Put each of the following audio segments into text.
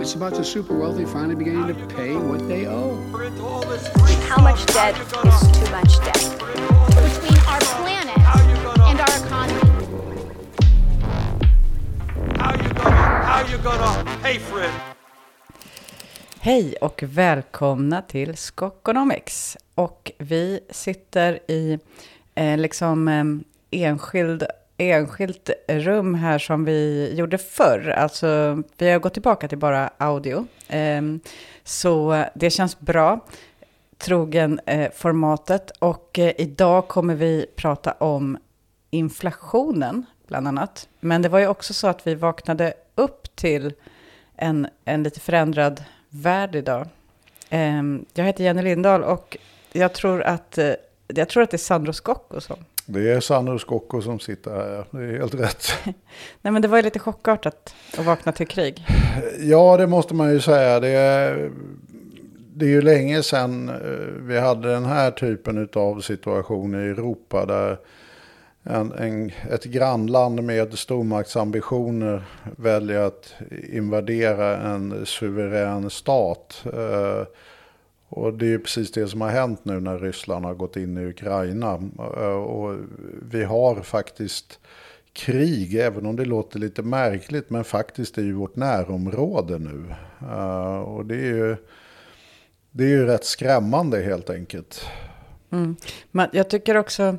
It's about the super wealthy finally beginning to pay what they owe. How much debt is too much debt? between our planet and our economy. How you gonna, how you gonna pay for it? Hej och välkomna till Skokonomics. Och vi sitter i eh, liksom eh, enskild, enskilt rum här som vi gjorde förr. Alltså vi har gått tillbaka till bara audio. Ehm, så det känns bra. Trogen eh, formatet. Och eh, idag kommer vi prata om inflationen bland annat. Men det var ju också så att vi vaknade upp till en, en lite förändrad värld idag. Ehm, jag heter Jenny Lindahl och jag tror att, eh, jag tror att det är Sandro Scocco som... Det är Sandro Scocco som sitter här, det är helt rätt. Nej men det var ju lite chockartat att vakna till krig. Ja, det måste man ju säga. Det är, det är ju länge sedan eh, vi hade den här typen av situation i Europa där en, en, ett grannland med stormaktsambitioner väljer att invadera en suverän stat. Eh, och det är ju precis det som har hänt nu när Ryssland har gått in i Ukraina. Eh, och vi har faktiskt krig, även om det låter lite märkligt, men faktiskt i vårt närområde nu. Eh, och det är ju, det är ju rätt skrämmande helt enkelt. Mm. Men jag tycker också,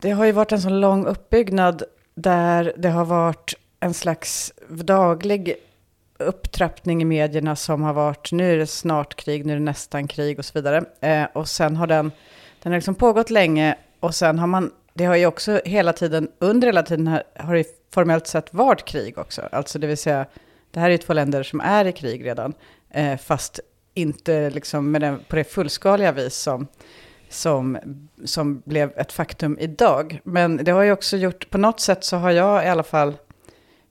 det har ju varit en sån lång uppbyggnad där det har varit en slags daglig upptrappning i medierna som har varit nu är det snart krig, nu är det nästan krig och så vidare. Eh, och sen har den, den har liksom pågått länge och sen har man, det har ju också hela tiden, under hela tiden har, har det formellt sett varit krig också. Alltså det vill säga, det här är ju två länder som är i krig redan, eh, fast inte liksom med den, på det fullskaliga vis som, som, som blev ett faktum idag. Men det har ju också gjort, på något sätt så har jag i alla fall,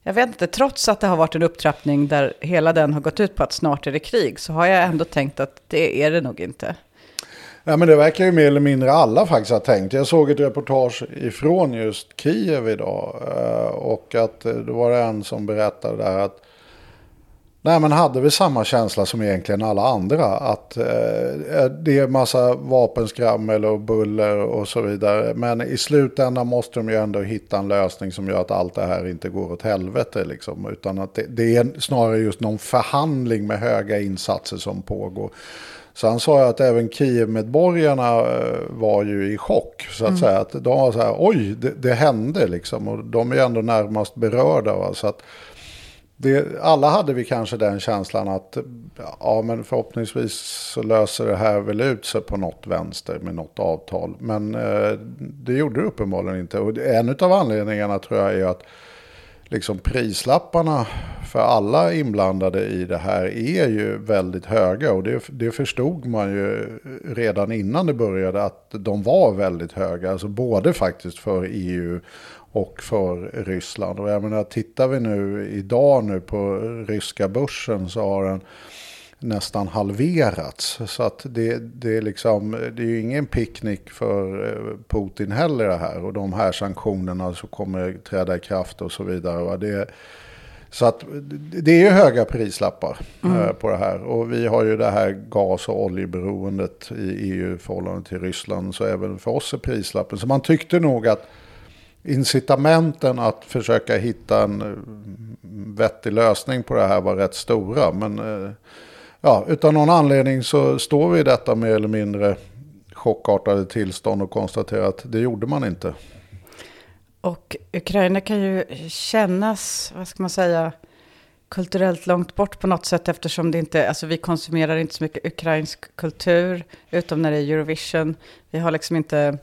jag vet inte, trots att det har varit en upptrappning där hela den har gått ut på att snart är det krig, så har jag ändå tänkt att det är det nog inte. Ja, men det verkar ju mer eller mindre alla faktiskt ha tänkt. Jag såg ett reportage ifrån just Kiev idag. Eh, och att eh, det var en som berättade där att Nej men hade vi samma känsla som egentligen alla andra. Att eh, det är massa vapenskrammel och buller och så vidare. Men i slutändan måste de ju ändå hitta en lösning som gör att allt det här inte går åt helvete. Liksom, utan att det, det är snarare just någon förhandling med höga insatser som pågår. Så han sa att även Kiev-medborgarna eh, var ju i chock. Så att säga att de var så här, oj, det, det hände liksom. Och de är ju ändå närmast berörda. Va? Så att det, alla hade vi kanske den känslan att ja, men förhoppningsvis så löser det här väl ut sig på något vänster med något avtal. Men eh, det gjorde det uppenbarligen inte. Och en av anledningarna tror jag är att liksom prislapparna för alla inblandade i det här är ju väldigt höga. Och det, det förstod man ju redan innan det började att de var väldigt höga. Alltså både faktiskt för EU och för Ryssland. Och jag menar, tittar vi nu idag nu på ryska börsen så har den nästan halverats. Så att det, det, är liksom, det är ju ingen picknick för eh, Putin heller det här. Och de här sanktionerna som kommer träda i kraft och så vidare. Det, så att det är ju höga prislappar mm. på det här. Och vi har ju det här gas och oljeberoendet i EU i förhållande till Ryssland. Så även för oss är prislappen. Så man tyckte nog att incitamenten att försöka hitta en eh, vettig lösning på det här var rätt stora. Men eh, ja, utan någon anledning så står vi i detta mer eller mindre chockartade tillstånd och konstaterar att det gjorde man inte. Och Ukraina kan ju kännas, vad ska man säga, kulturellt långt bort på något sätt eftersom det inte, alltså vi konsumerar inte så mycket ukrainsk kultur, utom när det är Eurovision. Vi har liksom inte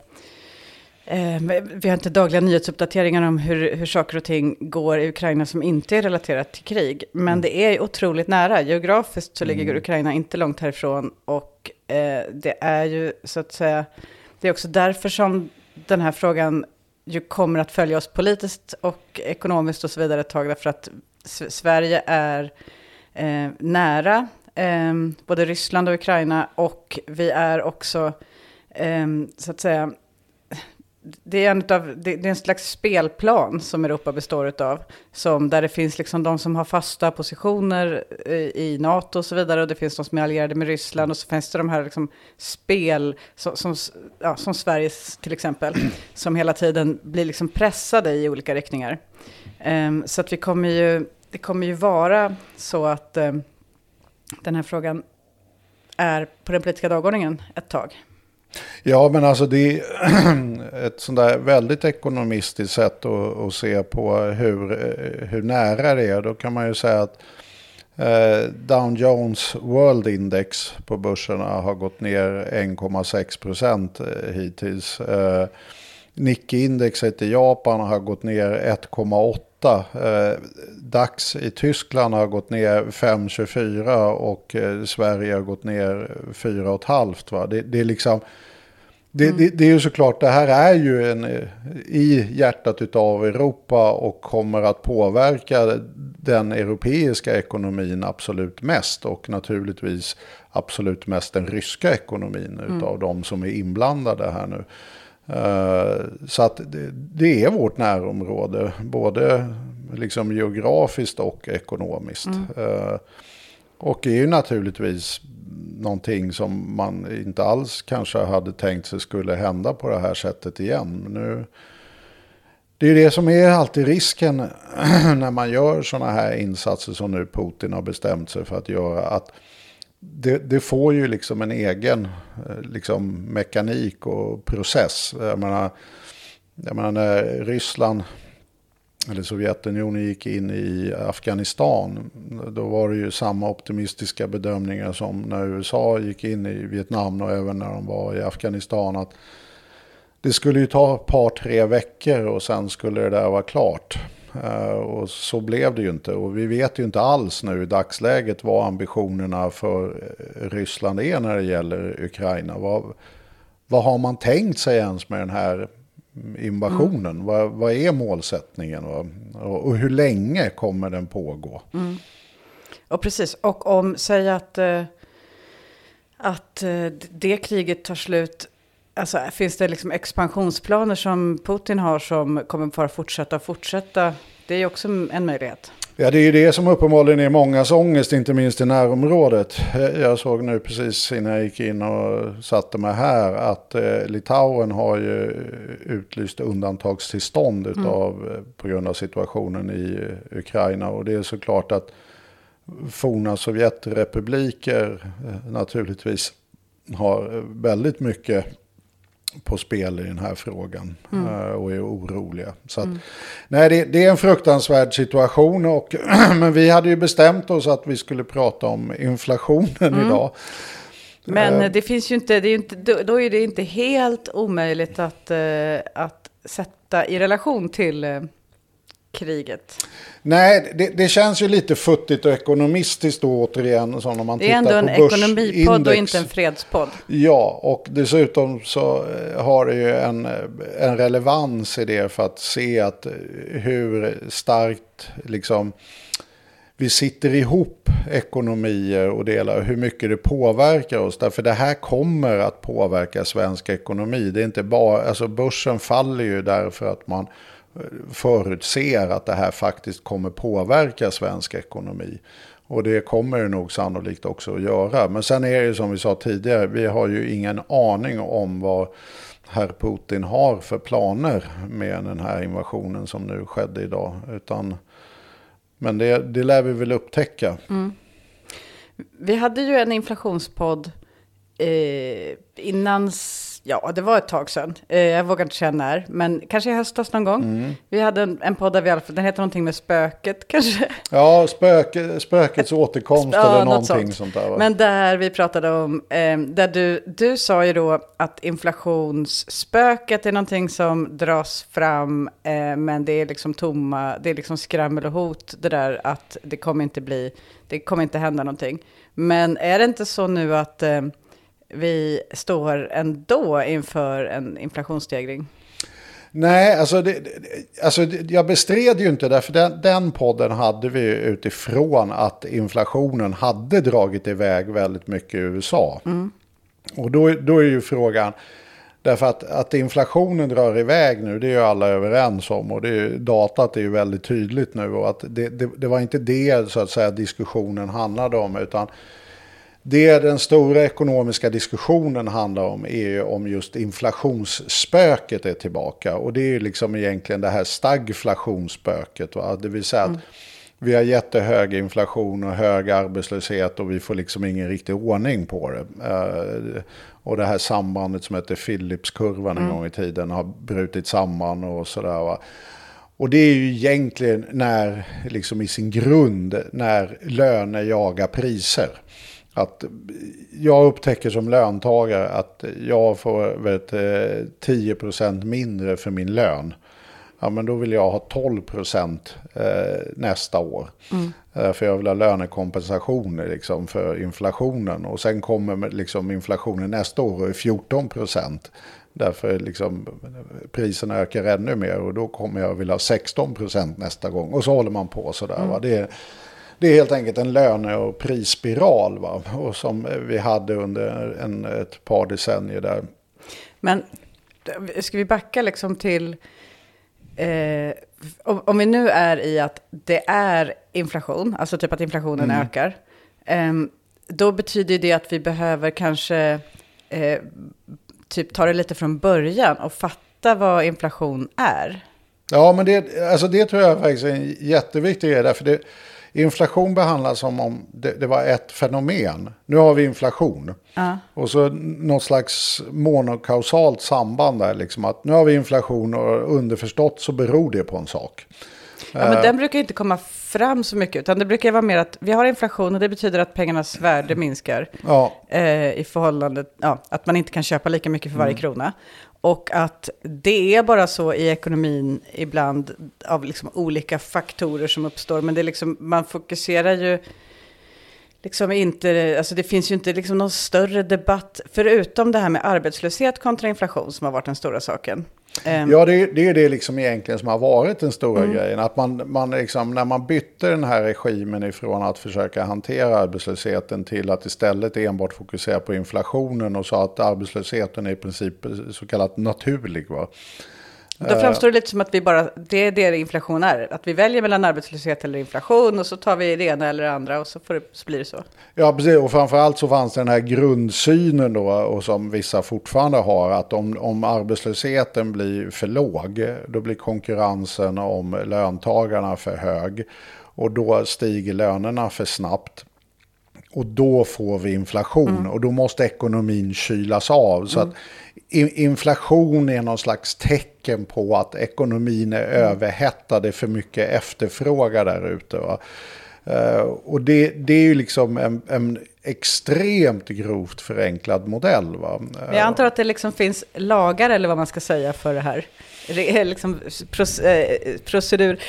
vi har inte dagliga nyhetsuppdateringar om hur, hur saker och ting går i Ukraina som inte är relaterat till krig. Men mm. det är otroligt nära. Geografiskt så ligger mm. Ukraina inte långt härifrån. Och eh, det är ju så att säga, det är också därför som den här frågan ju kommer att följa oss politiskt och ekonomiskt och så vidare ett tag. Därför att Sverige är eh, nära eh, både Ryssland och Ukraina. Och vi är också, eh, så att säga, det är, en utav, det, det är en slags spelplan som Europa består av. Som, där det finns liksom de som har fasta positioner i, i NATO och så vidare. Och det finns de som är allierade med Ryssland. Och så finns det de här liksom spel, som, som, ja, som Sveriges till exempel. Som hela tiden blir liksom pressade i olika riktningar. Um, så att vi kommer ju, det kommer ju vara så att um, den här frågan är på den politiska dagordningen ett tag. Ja, men alltså det är ett sånt där väldigt ekonomistiskt sätt att, att, se på hur, eh, hur nära det är. Då kan man ju säga att eh, Dow Jones World Index på börserna har gått ner 1,6 procent eh, hittills. Eh, Nikkei-indexet i Japan har gått ner 1,8. Eh, DAX i Tyskland har gått ner 5,24 och eh, Sverige har gått ner 4,5. Det, det är liksom... Det, mm. det, det, är ju såklart, det här är ju en, i hjärtat av Europa och kommer att påverka den europeiska ekonomin absolut mest och naturligtvis absolut mest den ryska ekonomin mm. av de som är inblandade här nu. Uh, så att det, det, är vårt närområde, både liksom geografiskt och ekonomiskt. Mm. Uh, och är ju naturligtvis någonting som man inte alls kanske hade tänkt sig skulle hända på det här sättet igen. Nu, det är det som är alltid risken när man gör sådana här insatser som nu Putin har bestämt sig för att göra. Att det, det får ju liksom en egen eh, liksom, mekanik och process. Jag menar, jag menar när Ryssland eller Sovjetunionen gick in i Afghanistan, då var det ju samma optimistiska bedömningar som när USA gick in i Vietnam och även när de var i Afghanistan. Att det skulle ju ta ett par, tre veckor och sen skulle det där vara klart. Eh, och så blev det ju inte. Och vi vet ju inte alls nu i dagsläget vad ambitionerna för eh, Ryssland är när det gäller Ukraina. Vad, vad har man tänkt sig ens med den här invasionen? Mm. Vad, vad, är målsättningen? Och, och, hur länge kommer den pågå? Mm. Och precis, och om, säg att, eh, att det kriget tar slut, alltså finns det liksom expansionsplaner som Putin har som kommer bara fortsätta fortsätta? Det är också en möjlighet. Ja, det är ju det som uppenbarligen är mångas ångest, inte minst i närområdet. Jag såg nu precis innan jag gick in och satte mig här att eh, Litauen har ju utlyst undantagstillstånd mm. utav, mm. på grund av situationen i eh, Ukraina. Och det är såklart att forna Sovjetrepubliker naturligtvis har väldigt mycket på spel i den här frågan mm. Eh, och är oroliga. Så att, mm. nej, det, det, är en fruktansvärd situation. Och, men vi hade ju bestämt oss att vi skulle prata om inflationen mm. idag. Men uh, det finns ju inte, det är inte, då, är det inte helt omöjligt att, uh, att sätta i relation till kriget. Nej, det, det, känns ju lite futtigt och ekonomistiskt då återigen. Som om man det är ändå en ekonomipodd och inte en fredspodd. Ja, och dessutom så eh, har det ju en, en relevans i det för att se att eh, hur starkt liksom vi sitter ihop ekonomier och delar hur mycket det påverkar oss. Därför det här kommer att påverka svensk ekonomi. Det är inte bara, alltså börsen faller ju därför att man förutser att det här faktiskt kommer påverka svensk ekonomi. Och det kommer det nog sannolikt också att göra. Men sen är det ju som vi sa tidigare, vi har ju ingen aning om vad herr Putin har för planer med den här invasionen som nu skedde idag. Utan, men det, det lär vi väl upptäcka. Mm. Vi hade ju en inflationspodd eh, innan Ja, det var ett tag sedan. Eh, jag vågar inte säga när, men kanske i höstas någon gång. Mm. Vi hade en, en podd där vi i alla fall, den heter någonting med spöket kanske. Ja, spöke, spökets återkomst ja, eller någonting sånt. sånt där. Va? Men där vi pratade om, eh, där du, du sa ju då att inflationsspöket är någonting som dras fram, eh, men det är liksom tomma, det är liksom skrammel och hot, det där att det kommer inte bli, det kommer inte hända någonting. Men är det inte så nu att eh, vi står ändå inför en inflationsstegring? Nej, alltså, det, alltså jag bestred ju inte det, för den, den podden hade vi utifrån att inflationen hade dragit iväg väldigt mycket i USA. Mm. Och då, då är ju frågan, Därför att, att inflationen drar iväg nu, det är ju alla överens om. Och det är datat är ju väldigt tydligt nu. Och att det, det, det var inte det så att säga diskussionen handlade om. Utan det den stora ekonomiska diskussionen handlar om är ju om just inflationsspöket är tillbaka. Och det är ju liksom egentligen det här stagflationsspöket. Va? Det vill säga att vi har jättehög inflation och hög arbetslöshet och vi får liksom ingen riktig ordning på det. Eh, och det här sambandet som heter Philipskurvan en gång i tiden har brutit samman och sådär. Och det är ju egentligen när, liksom i sin grund, när löner jagar priser. Att jag upptäcker som löntagare att jag får vet, eh, 10% mindre för min lön. Ja, men då vill jag ha 12% eh, nästa år. Eh, för jag vill ha lönekompensationer liksom, för inflationen. Och sen kommer liksom, inflationen nästa år och är 14%. Därför liksom, priserna ökar ännu mer och då kommer jag vilja ha 16% nästa gång. Och så håller man på sådär. Va? Det är, det är helt enkelt en löne och prisspiral va? Och som vi hade under en, ett par decennier där. Men ska vi backa liksom till... Eh, om, om vi nu är i att det är inflation, alltså typ att inflationen ökar. ehm, då betyder det att vi behöver kanske eh, typ ta det lite från början och fatta vad inflation är. Ja, men det, alltså det tror jag faktiskt är en jätteviktig grej. Därför det, inflation behandlas som om det, det var ett fenomen. Nu har vi inflation. Och så något slags monokausalt samband där. Liksom att nu har vi inflation och underförstått så beror det på en sak. Ja, men den brukar inte komma fram så mycket, utan det brukar vara mer att vi har inflation och det betyder att pengarnas värde minskar. Ja, eh, i förhållande, ja, att man inte kan köpa lika mycket för varje krona. Och att det är bara så i ekonomin ibland av liksom olika faktorer som uppstår. Men det är liksom, man fokuserar ju liksom inte, alltså det finns ju inte liksom någon större debatt, förutom det här med arbetslöshet kontra inflation som har varit den stora saken. Ehm, Ja, det, det är det liksom egentligen som har varit den stora grejen. Att man, man liksom, när man bytte den här regimen ifrån att försöka hantera arbetslösheten till att istället enbart fokusera på inflationen och sa att arbetslösheten är i princip så kallat naturlig. Va? Då framstår det lite som att vi bara, det är det inflation är. Att vi väljer mellan arbetslöshet eller inflation och så tar vi det ena eller det andra och så, får det, så blir det så. Ja, precis. Och framförallt så fanns den här grundsynen då, och som vissa fortfarande har, att om, om arbetslösheten blir för låg, då blir konkurrensen om löntagarna för hög. Och då stiger lönerna för snabbt. Och då får vi inflation och då måste ekonomin kylas av. Så att i- inflation är någon slags tecken på att ekonomin är överhettad, det är för mycket efterfrågan där ute. Eh, och det, det är ju liksom en, en extremt grovt förenklad modell. Va? Jag antar att det liksom finns lagar eller vad man ska säga för det här. Eh, liksom eh, det är liksom procedur.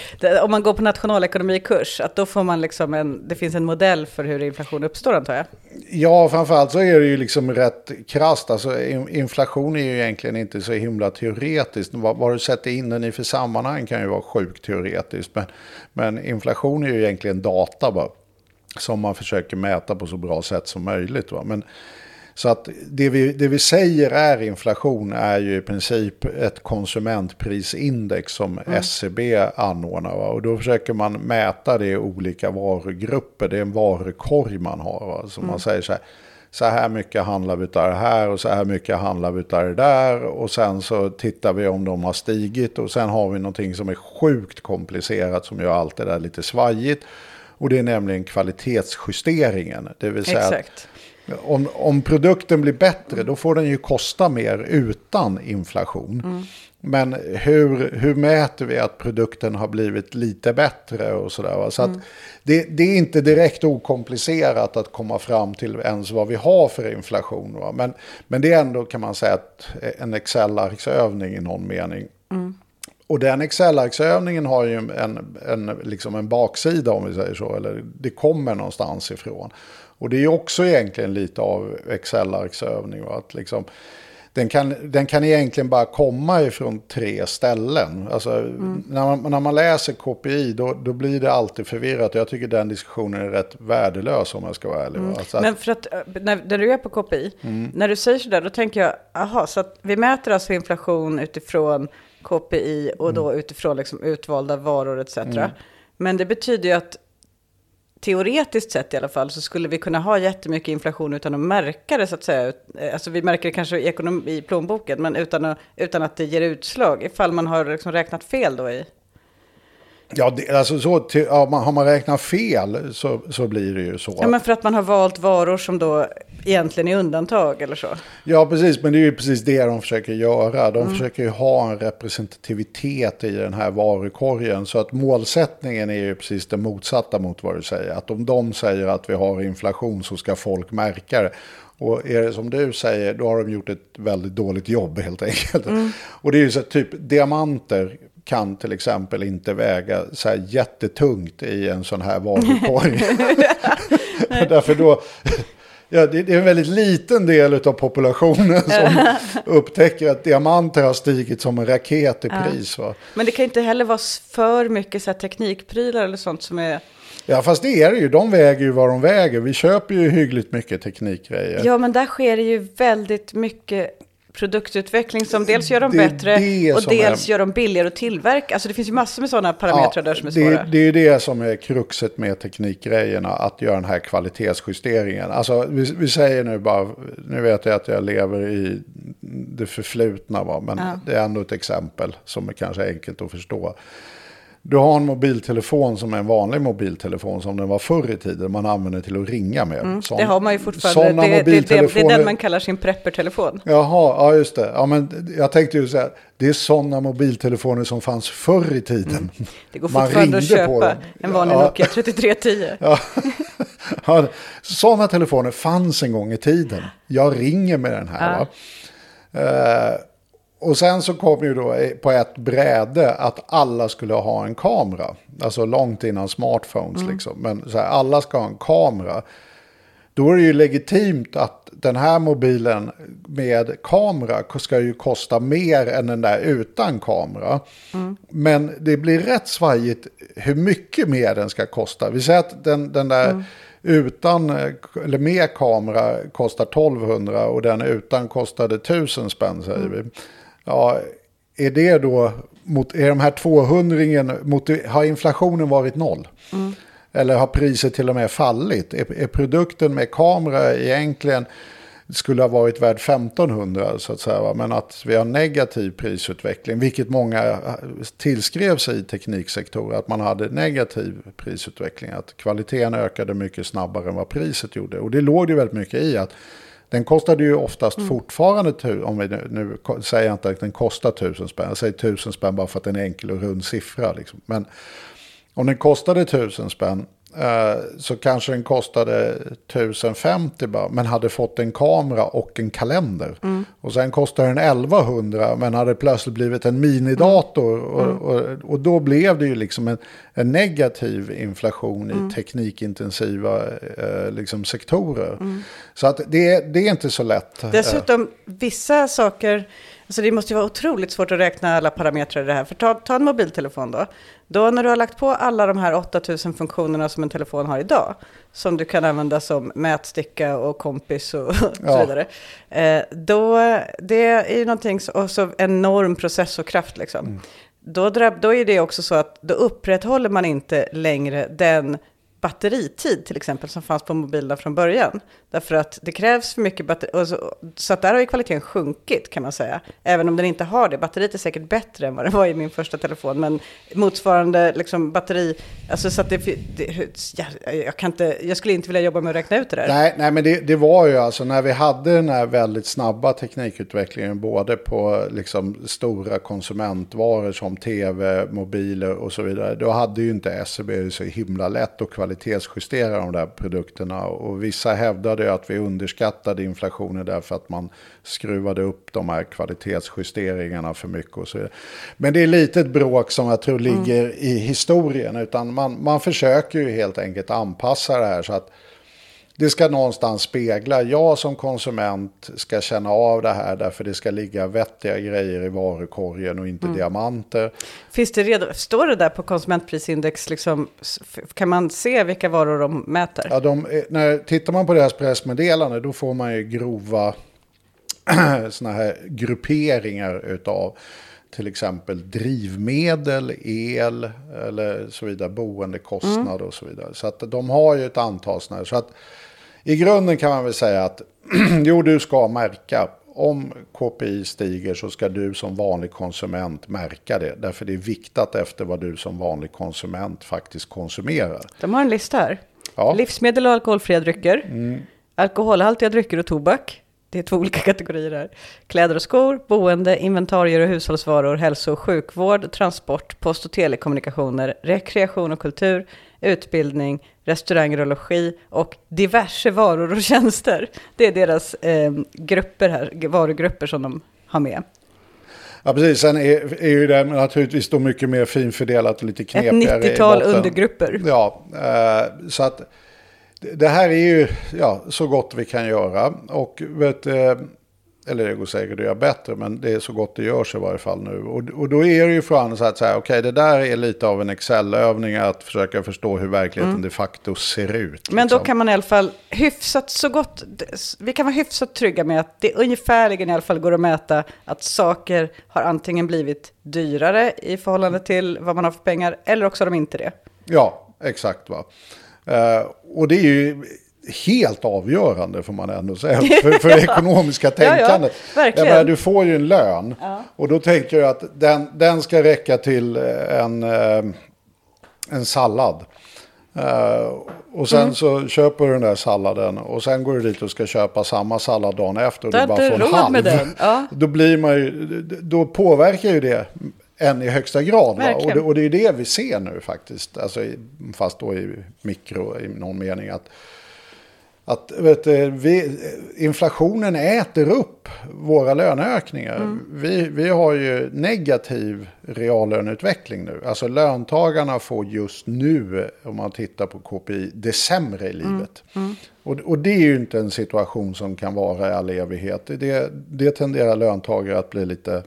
Om man går på nationalekonomikurs, att då får man liksom en, det finns en modell för hur inflation uppstår antar jag. Ja, framförallt så är det ju liksom rätt krasst. Alltså, inflation är ju egentligen inte så himla teoretiskt. Vad, vad du sätter in den i för sammanhang kan ju vara sjukt teoretiskt. Men, men inflation är ju egentligen data bara, som man försöker mäta på så bra sätt som möjligt. Va? Men, så att det vi, det vi säger är inflation är ju i princip ett konsumentprisindex som SCB anordnar. Va? Och då försöker man mäta det i olika varugrupper. Det är en varukorg man har. Va? Så man säger så här, så här mycket handlar vi av det här och så här mycket handlar vi av det där. Och sen så tittar vi om de har stigit och sen har vi någonting som är sjukt komplicerat som gör allt det där lite svajigt. Och det är nämligen kvalitetsjusteringen. Det vill säga att Exakt. Om, om produkten blir bättre då får den ju kosta mer utan inflation. Men hur, hur mäter vi att produkten har blivit lite bättre och sådär? Så att det, det är inte direkt okomplicerat att komma fram till ens vad vi har för inflation. Va? Men, men det är ändå kan man säga att en Excel-arksövning i någon mening. Och den Excel-arksövningen har ju en, en, liksom en baksida om vi säger så. Eller det kommer någonstans ifrån. Och det är också egentligen lite av Excel-arksövning. Att liksom, den kan, den kan egentligen bara komma ifrån tre ställen. Alltså, när, man, när man läser KPI då, då blir det alltid förvirrat. Jag tycker den diskussionen är rätt värdelös om jag ska vara ärlig. va? Så att- Men för att, eh, när, när du är på KPI, när du säger sådär, då tänker jag, aha, så att vi mäter alltså inflation utifrån KPI och då utifrån liksom utvalda varor etc. Men det betyder ju att teoretiskt sett i alla fall så skulle vi kunna ha jättemycket inflation utan att märka det så att säga. Alltså vi märker det kanske i, ekonom, i plånboken, men utan att, utan att det ger utslag, ifall man har liksom räknat fel då i. Ja, det, alltså så, ja, man, har man räknat fel så, så blir det ju så. Ja, men för att man har valt varor som då egentligen är undantag eller så. Ja, precis. Men det är ju precis det de försöker göra. De försöker ju ha en representativitet i den här varukorgen. Så att målsättningen är ju precis det motsatta mot vad du säger. Att om de säger att vi har inflation så ska folk märka det. Och är det som du säger, då har de gjort ett väldigt dåligt jobb helt enkelt. Och det är ju så att typ diamanter kan till exempel inte väga så här jättetungt i en sån här varukorg. Därför då, ja, det, är en väldigt liten del av populationen som upptäcker att diamanter har stigit som en raket i pris. Va? Men det kan inte heller vara för mycket så teknikprylar eller sånt som är... Ja, fast det är det ju. De väger ju vad de väger. Vi köper ju hyggligt mycket teknikgrejer. Ja, men där sker det ju väldigt mycket produktutveckling som dels gör dem Det bättre och dels är- gör dem billigare att tillverka. Alltså det finns ju massor med sådana parametrar där som är det, svåra. det är ju det som är kruxet med teknikgrejerna, att göra den här kvalitetsjusteringen. Alltså, vi, vi säger nu bara, nu vet jag att jag lever i det förflutna, va? men Ja. det är ändå ett exempel som är kanske enkelt att förstå. Du har en mobiltelefon som är en vanlig mobiltelefon som den var förr i tiden. Man använder till att ringa med. Sån- Mm, det har man ju fortfarande. Det, det, det, det är mobiltelefoner- den man kallar sin preppertelefon. Jaha, ja just det. Ja, men jag tänkte ju säga, det är sådana mobiltelefoner som fanns förr i tiden. Det går Man fortfarande att köpa en vanlig Ja. Nokia 3310. Ja. Ja, sådana telefoner fanns en gång i tiden. Jag ringer med den här. Va? Och sen så kom ju då på ett bräde att alla skulle ha en kamera. Alltså långt innan smartphones liksom. Men så här, alla ska ha en kamera. Då är det ju legitimt att den här mobilen med kamera ska ju kosta mer än den där utan kamera. Men det blir rätt svajigt hur mycket mer den ska kosta. Vi säger att den, den där utan, eh, eller med kamera kostar 1200 och den utan kostade 1000 spänn säger vi. Ja, är det då, mot, är de här 200 mot, har inflationen varit noll? Eller har priset till och med fallit? Är, är produkten med kamera egentligen skulle ha varit värd 1500 så att säga. va? Men att vi har negativ prisutveckling, vilket många tillskrev sig i tekniksektorer, att man hade negativ prisutveckling. Att kvaliteten ökade mycket snabbare än vad priset gjorde. Och det låg det väldigt mycket i att den kostade ju oftast fortfarande, tu- om vi nu, nu säger jag inte att den kostar tusen spänn, jag säger tusen spänn bara för att det är en enkel och rund siffra. Liksom. Men om den kostade tusen spänn så kanske den kostade 1050 bara, men hade fått en kamera och en kalender. Och sen kostade den 1100 men hade plötsligt blivit en minidator. Och, och, och då blev det ju liksom en, en negativ inflation i teknikintensiva eh, liksom sektorer. Så att det, det är inte så lätt. Dessutom, vissa saker, alltså det måste ju vara otroligt svårt att räkna alla parametrar i det här. För ta, ta en mobiltelefon då. Då när du har lagt på alla de här 8000 funktionerna som en telefon har idag, som du kan använda som mätsticka och kompis och så Ja. vidare. Eh, då, det är ju någonting, så, och så enorm processorkraft liksom. Mm. Då, då är det också så att då upprätthåller man inte längre den batteritid till exempel som fanns på mobilerna från början. Därför att det krävs för mycket batteri. Så, så att där har ju kvaliteten sjunkit kan man säga. Även om den inte har det. Batteriet är säkert bättre än vad det var i min första telefon. Men motsvarande liksom batteri. Alltså så att det, det jag, jag, kan inte, jag skulle inte vilja jobba med att räkna ut det där. Nej, nej men det, det var ju alltså när vi hade den här väldigt snabba teknikutvecklingen både på liksom stora konsumentvaror som tv, mobiler och så vidare. Då hade ju inte SCB så himla lätt att kvalitetsjustera de där produkterna. Och vissa hävdade att vi underskattade inflationen därför att man skruvade upp de här kvalitetsjusteringarna för mycket och så vidare. Men det är lite ett bråk som jag tror ligger i historien. Utan man, man försöker ju helt enkelt anpassa det här så att det ska någonstans spegla. Jag som konsument ska känna av det här därför det ska ligga vettiga grejer i varukorgen och inte diamanter. Finns det redo, står det där på konsumentprisindex, liksom, kan man se vilka varor de mäter? Ja, de, är- när, tittar man på deras pressmeddelande då får man ju grova såna här grupperingar utav till exempel drivmedel, el eller så vidare, boendekostnad och så vidare. Så att de har ju ett antal sådana här. Så att i grunden kan man väl säga att jo, du ska märka. Om KPI stiger så ska du som vanlig konsument märka det. Därför det är viktat efter vad du som vanlig konsument faktiskt konsumerar. De har en lista här. Ja. Mm. Livsmedel och alkoholfria drycker. Alkoholhaltiga drycker och tobak. Det är två olika kategorier här. Kläder och skor, boende, inventarier och hushållsvaror, hälso och sjukvård, transport, post och telekommunikationer, rekreation och kultur, utbildning, restauranger och logi och diverse varor och tjänster. Det är deras eh, grupper här, varugrupper som de har med. Ja, precis. Sen är, är ju det naturligtvis då mycket mer finfördelat och lite Ett knepigare. i 90-tal botten. undergrupper. Ja, eh, så att det- det här är ju ja, så gott vi kan göra. Och vet, eh, eller det går säkert att göra bättre, men det är så gott det görs i varje fall nu. Och, och då är det ju frågan så att säga, okej, det där är lite av en Excel-övning att försöka förstå hur verkligheten de facto ser ut. Men då liksom. kan man i alla fall hyfsat så gott, vi kan vara hyfsat trygga med att det ungefärligen i alla fall går att mäta att saker har antingen blivit dyrare i förhållande till vad man har för pengar, eller också har de inte det. Ja, exakt. Va? Eh, och det är ju helt avgörande får man ändå säga för, för det ekonomiska Ja, ja, tänkandet. verkligen. Jag menar, du får ju en lön och då tänker jag att den, den ska räcka till eh, en, eh, en sallad. Eh, och sen Mm. så köper du den där salladen och sen går du dit och ska köpa samma sallad dagen efter och Du bara får en halv. ja. Då blir man ju, då påverkar ju det en i högsta grad. Och, det, och det är det vi ser nu faktiskt. Alltså, fast då i mikro i någon mening. Att, att du, vi, inflationen äter upp våra löneökningar. Mm. Vi, vi har ju negativ reallöneutveckling nu. Alltså löntagarna får just nu, om man tittar på KPI, det sämre i livet. Och, och det är ju inte en situation som kan vara i all evighet. Det, det tenderar löntagare att bli lite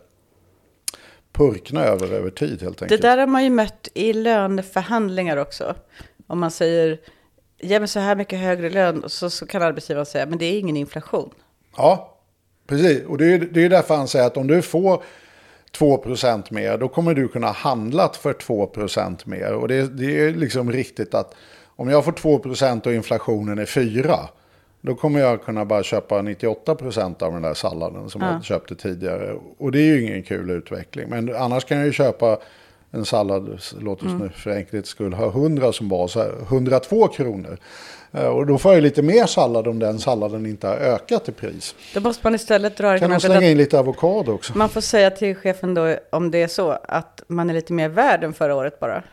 purkna över över tid helt Det enkelt. där har man ju mött i löneförhandlingar också. Om man säger, ge mig så här mycket högre lön, så, så kan arbetsgivaren säga, men det är ingen inflation. Ja, precis. Och det är, det är därför han säger att om du får 2% mer, då kommer du kunna handla för 2% mer. Och det, det är liksom riktigt att om jag får 2% och inflationen är 4, då kommer jag kunna bara köpa 98% av den där salladen som jag köpte tidigare. Och det är ju ingen kul utveckling. Men annars kan jag ju köpa en sallad, låt oss nu för enkelhets skull ha 100 som bas, så här, 102 kronor. Eh, Och då får jag lite mer sallad om den salladen inte har ökat i pris. Då måste man istället dra Kan man slänga in lite avokado också? man får säga till chefen då, om det är så, att man är lite mer värd än förra året bara.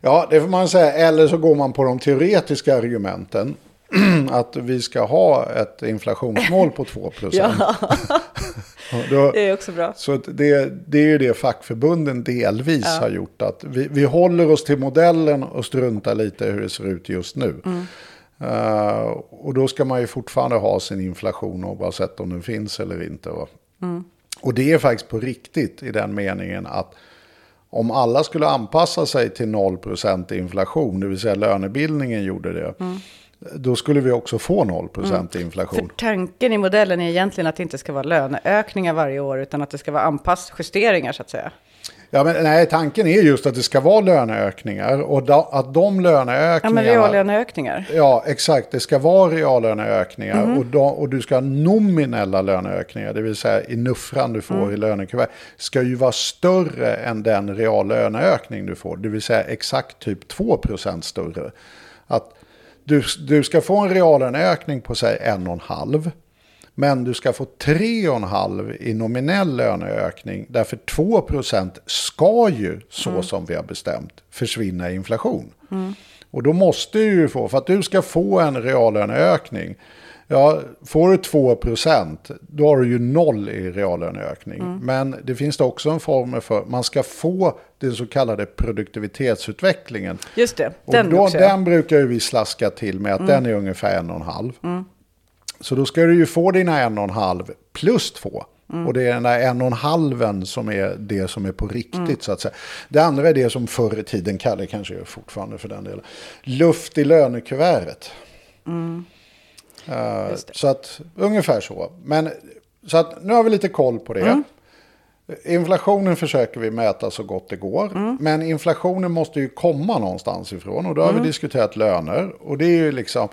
Ja, det får man säga. Eller så går man på de teoretiska argumenten. Att vi ska ha ett inflationsmål på 2 Ja, Då, det är också bra. så det, det är ju det fackförbunden delvis har gjort. Att vi, vi håller oss till modellen och struntar lite hur det ser ut just nu. Eh, och då ska man ju fortfarande ha sin inflation oavsett om den finns eller inte. Va? Och det är faktiskt på riktigt i den meningen att om alla skulle anpassa sig till 0% inflation, det vill säga lönebildningen gjorde det, då skulle vi också få 0% För inflation. tanken i modellen är egentligen att det inte ska vara löneökningar varje år, utan att det ska vara anpassjusteringar så att säga. Ja, men, nej, tanken är just att det ska vara löneökningar och da, att de Ja, men löneökningarna... reallöneökningar. Ja, exakt. Det ska vara reallöneökningar och, då, och du ska ha nominella löneökningar, det vill säga i nuffran du får i lönekuvert, ska ju vara större än den reallöneökning du får, det vill säga exakt typ 2% större. Att du, du ska få en reallöneökning på säg 1,5 men du ska få 3,5 i nominell löneökning. Därför 2% ska ju, så som vi har bestämt, försvinna i inflation. Och då måste du ju få, för att du ska få en reallöneökning Ja, får du 2% då har du ju noll i reallöneökning. Mm. Men det finns det också en formel för. Man ska få den så kallade produktivitetsutvecklingen. Just det, Och den då, också. Mm. den brukar ju vi slaska till med att den är ungefär en och en halv. Så då ska du ju få dina en och en halv plus två. Mm. Och det är den där en och en halven som är det som är på riktigt Mm. så att säga. Det andra är det som förr i tiden kallade, kanske fortfarande för den delen, luft i lönekuvertet. Eh, Det. så att ungefär så. Men så att nu har vi lite koll på det. Inflationen försöker vi mäta så gott det går. Men inflationen måste ju komma någonstans ifrån. Och då har vi diskuterat löner. Och det är ju liksom...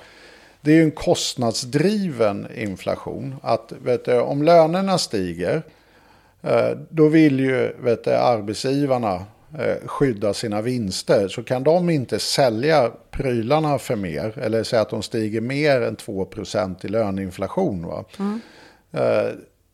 Det är ju en kostnadsdriven inflation. Att vet du, om lönerna stiger, eh, då vill ju vet du, arbetsgivarna eh, skydda sina vinster. Så kan de inte sälja prylarna för mer, eller säga att de stiger mer än 2% i löneinflation. Va? Eh,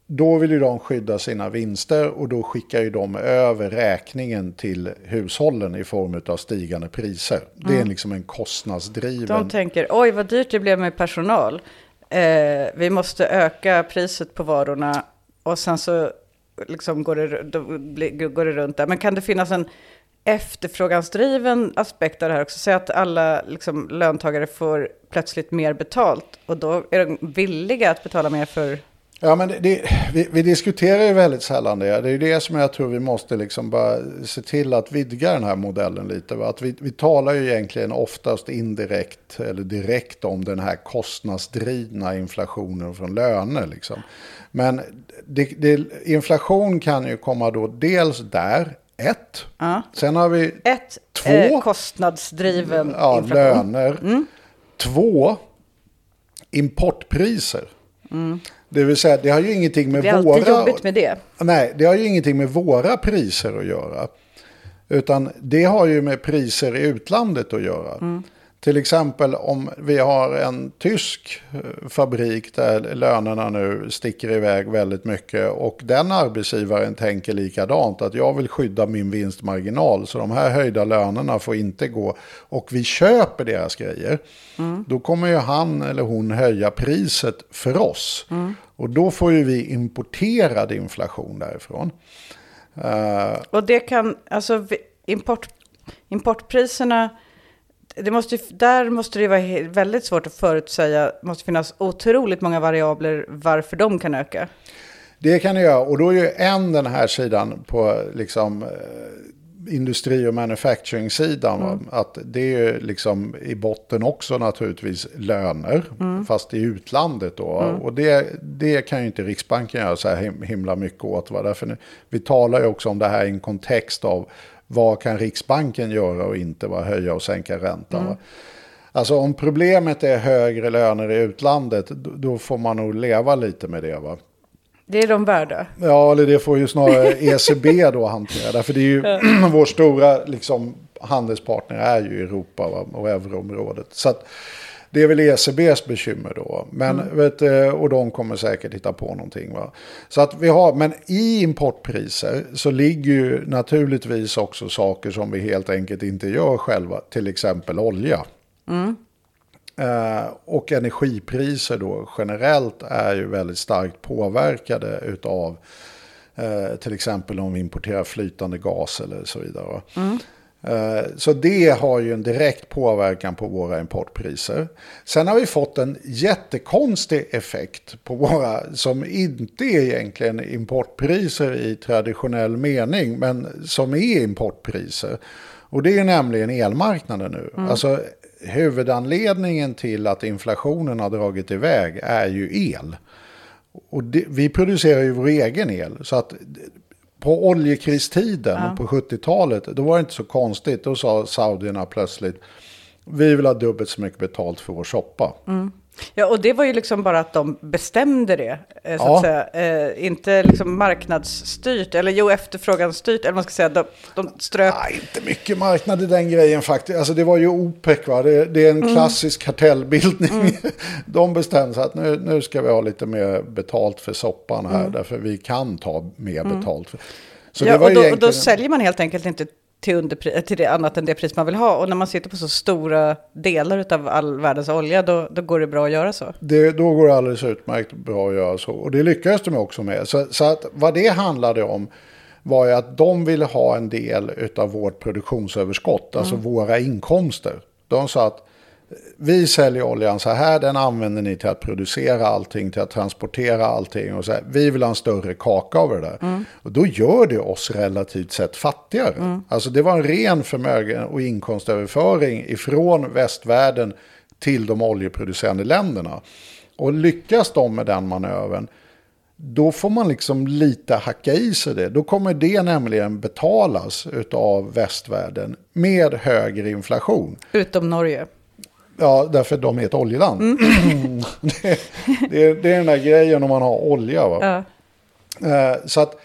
Då vill ju de skydda sina vinster och då skickar ju de över räkningen till hushållen i form av stigande priser. Det är liksom en kostnadsdriven... De tänker, oj vad dyrt det blev med personal. Eh, vi måste öka priset på varorna och sen så liksom går, det, då blir- går det runt där. Men kan det finnas en efterfrågansdriven aspekt av det här också? Säg att alla liksom, löntagare får plötsligt mer betalt och då är de villiga att betala mer för... Ja, men det, det, vi, vi diskuterar ju väldigt sällan det. Det är ju det som jag tror vi måste liksom bara se till att vidga den här modellen lite. Va? Att vi, vi talar ju egentligen oftast indirekt eller direkt om den här kostnadsdrivna inflationen från löner. Liksom. Men det, det, inflation kan ju komma då dels där, ett. Ja. Sen har vi Ett, Två. eh, kostnadsdriven ja, inflation. löner. Två, importpriser. Det vill säga, det har ju ingenting med Det är våra... alltid jobbigt med det. Nej, det har ju ingenting med våra priser att göra. Utan det har ju med priser i utlandet att göra. Till exempel om vi har en tysk eh, fabrik där lönerna nu sticker iväg väldigt mycket och den arbetsgivaren tänker likadant att jag vill skydda min vinstmarginal så de här höjda lönerna får inte gå och vi köper deras grejer. Då kommer ju han eller hon höja priset för oss och då får ju vi importerad inflation därifrån. Eh, Och det kan, alltså importpriserna, det måste, där måste det vara väldigt svårt att förutsäga, det måste finnas otroligt många variabler varför de kan öka. Det kan det göra. Och då är ju en den här sidan på liksom, eh, industri och manufacturing-sidan. va? Att det är ju liksom i botten också naturligtvis löner. Fast i utlandet då. Och det, det kan ju inte Riksbanken göra så här him- himla mycket åt. Va? Därför nu, vi talar ju också om det här i en kontext av vad kan Riksbanken göra och inte va? höja och sänka räntan. Va? Alltså om problemet är högre löner i utlandet, då, då får man nog leva lite med det. Va? Det är de värda. Ja, eller det får ju snarare ECB då hantera. Därför det är ju vår stora liksom, handelspartner är ju Europa va? och euroområdet. Så att, det är väl ECBs bekymmer då. Men, vet, du, och de kommer säkert hitta på någonting. Va? Så att vi har, men i importpriser så ligger ju naturligtvis också saker som vi helt enkelt inte gör själva. Till exempel olja. Eh, och energipriser då generellt är ju väldigt starkt påverkade utav eh, till exempel om vi importerar flytande gas eller så vidare. va. Eh, Så det har ju en direkt påverkan på våra importpriser. Sen har vi fått en jättekonstig effekt på våra, som inte är egentligen importpriser i traditionell mening, men som är importpriser. Och det är nämligen elmarknaden nu. Alltså huvudanledningen till att inflationen har dragit iväg är ju el. Och det, vi producerar ju vår egen el. Så att på oljekristiden på 70-talet, då var det inte så konstigt. Då sa saudierna plötsligt, vi vill ha dubbelt så mycket betalt för vår soppa. Ja, och det var ju liksom bara att de bestämde det, eh, så Ja. att säga. Eh, inte liksom marknadsstyrt, eller jo, efterfråganstyrt, eller man ska säga. De, de ströp Nej, inte mycket marknad i den grejen faktiskt. Alltså det var ju OPEC va, det, det är en klassisk kartellbildning. De bestämde sig att nu, nu ska vi ha lite mer betalt för soppan här, därför vi kan ta mer betalt. För. Så ja, det var och, då, och då egentligen... säljer man helt enkelt inte till, underpri- till det annat än det pris man vill ha. Och när man sitter på så stora delar av all världens olja, då, då går det bra att göra så. Det, då går det alldeles utmärkt bra att göra så. Och det lyckades de också med. Så, så att vad det handlade om var ju att de ville ha en del av vårt produktionsöverskott, alltså våra inkomster. De sa att vi säljer oljan så här, den använder ni till att producera allting, till att transportera allting. Och så här. Vi vill ha en större kaka av det där. Och då gör det oss relativt sett fattigare. Alltså det var en ren förmögen och inkomstöverföring ifrån västvärlden till de oljeproducerande länderna. Och lyckas de med den manövern, då får man liksom lite hacka i sig det. Då kommer det nämligen betalas av västvärlden med högre inflation. Utom Norge. Ja, därför de är ett oljeland. det, det, är, det är den där grejen om man har olja. Va? Ja. Eh, så att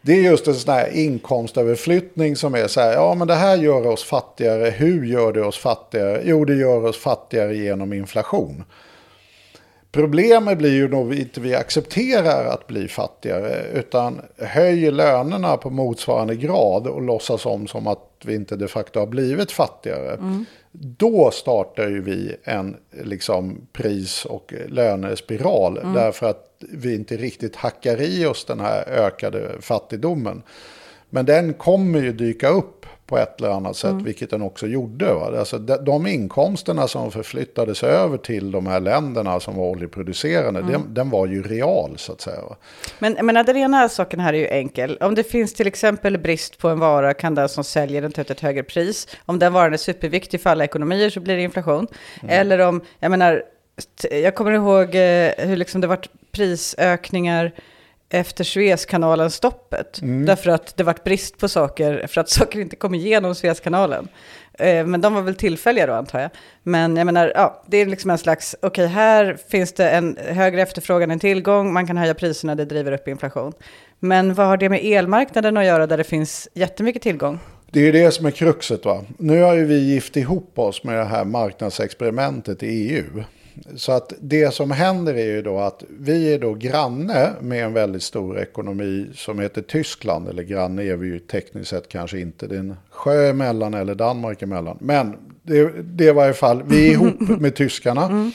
det är just en sån här inkomstöverflyttning som är så här, ja men det här gör oss fattigare. Hur gör det oss fattigare? Jo, det gör oss fattigare genom inflation. Problemet blir ju då inte vi accepterar att bli fattigare utan höjer lönerna på motsvarande grad och låtsas om som att vi inte de facto har blivit fattigare. Då startar ju vi en liksom, pris och lönespiral därför att vi inte riktigt hackar i oss den här ökade fattigdomen. Men den kommer ju dyka upp på ett eller annat sätt, vilket den också gjorde. Va? Alltså de, de inkomsterna som förflyttades över till de här länderna som var oljeproducerande, den, den var ju real så att säga. Va? Men menar, den ena saken här är ju enkel. Om det finns till exempel brist på en vara kan den som säljer den ta ut ett högre pris. Om den varan är superviktig för alla ekonomier så blir det inflation. Eller om, jag menar, jag kommer ihåg eh, hur liksom det varit prisökningar efter Suezkanalen stoppet. Därför att det varit brist på saker, för att saker inte kom igenom Suezkanalen. Eh, Men de var väl tillfälliga då antar jag. Men jag menar, ja, det är liksom en slags, okej här finns det en högre efterfrågan än tillgång, man kan höja priserna, det driver upp inflation. Men vad har det med elmarknaden att göra där det finns jättemycket tillgång? Det är ju det som är kruxet. Va? Nu har ju vi gift ihop oss med det här marknadsexperimentet i EU. Så att det som händer är ju då att vi är då granne med en väldigt stor ekonomi som heter Tyskland. Eller granne är vi ju tekniskt sett kanske inte. Det är en sjö emellan eller Danmark emellan. Men det, det är i varje fall, vi är ihop med tyskarna.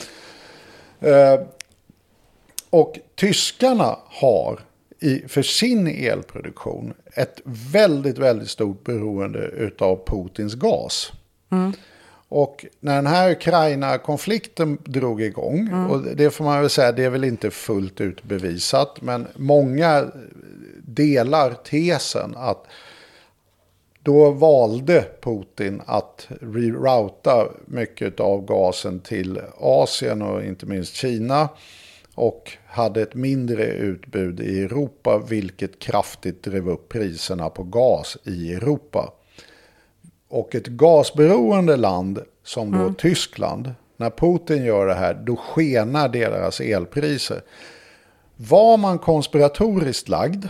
Eh, och tyskarna har i, för sin elproduktion ett väldigt, väldigt stort beroende av Putins gas. Och när den här Ukraina-konflikten drog igång, och det får man väl säga, det är väl inte fullt ut bevisat, men många delar tesen att då valde Putin att rerouta mycket av gasen till Asien och inte minst Kina. Och hade ett mindre utbud i Europa, vilket kraftigt drev upp priserna på gas i Europa. Och ett gasberoende land som då Tyskland, när Putin gör det här, då skenar deras elpriser. Var man konspiratoriskt lagd,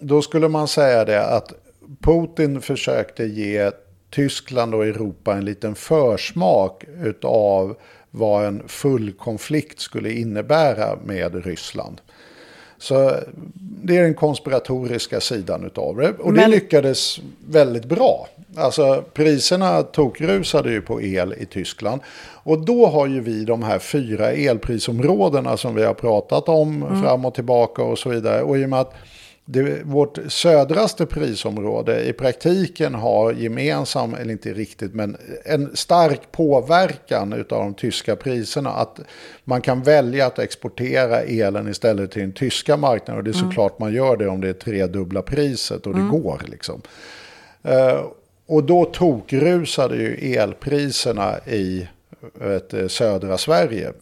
då skulle man säga det att Putin försökte ge Tyskland och Europa en liten försmak av vad en full konflikt skulle innebära med Ryssland. Så det är den konspiratoriska sidan av det. Och det Men- lyckades väldigt bra. Alltså priserna tokrusade ju på el i Tyskland. Och då har ju vi de här fyra elprisområdena som vi har pratat om fram och tillbaka och så vidare. Och i och med att det, vårt södraste prisområde i praktiken har gemensam, eller inte riktigt, men en stark påverkan av de tyska priserna. Att man kan välja att exportera elen istället till den tyska marknaden. Och det är såklart man gör det om det är tredubbla priset och det går liksom. Eh, och då tokrusade ju elpriserna i vet, du, södra Sverige.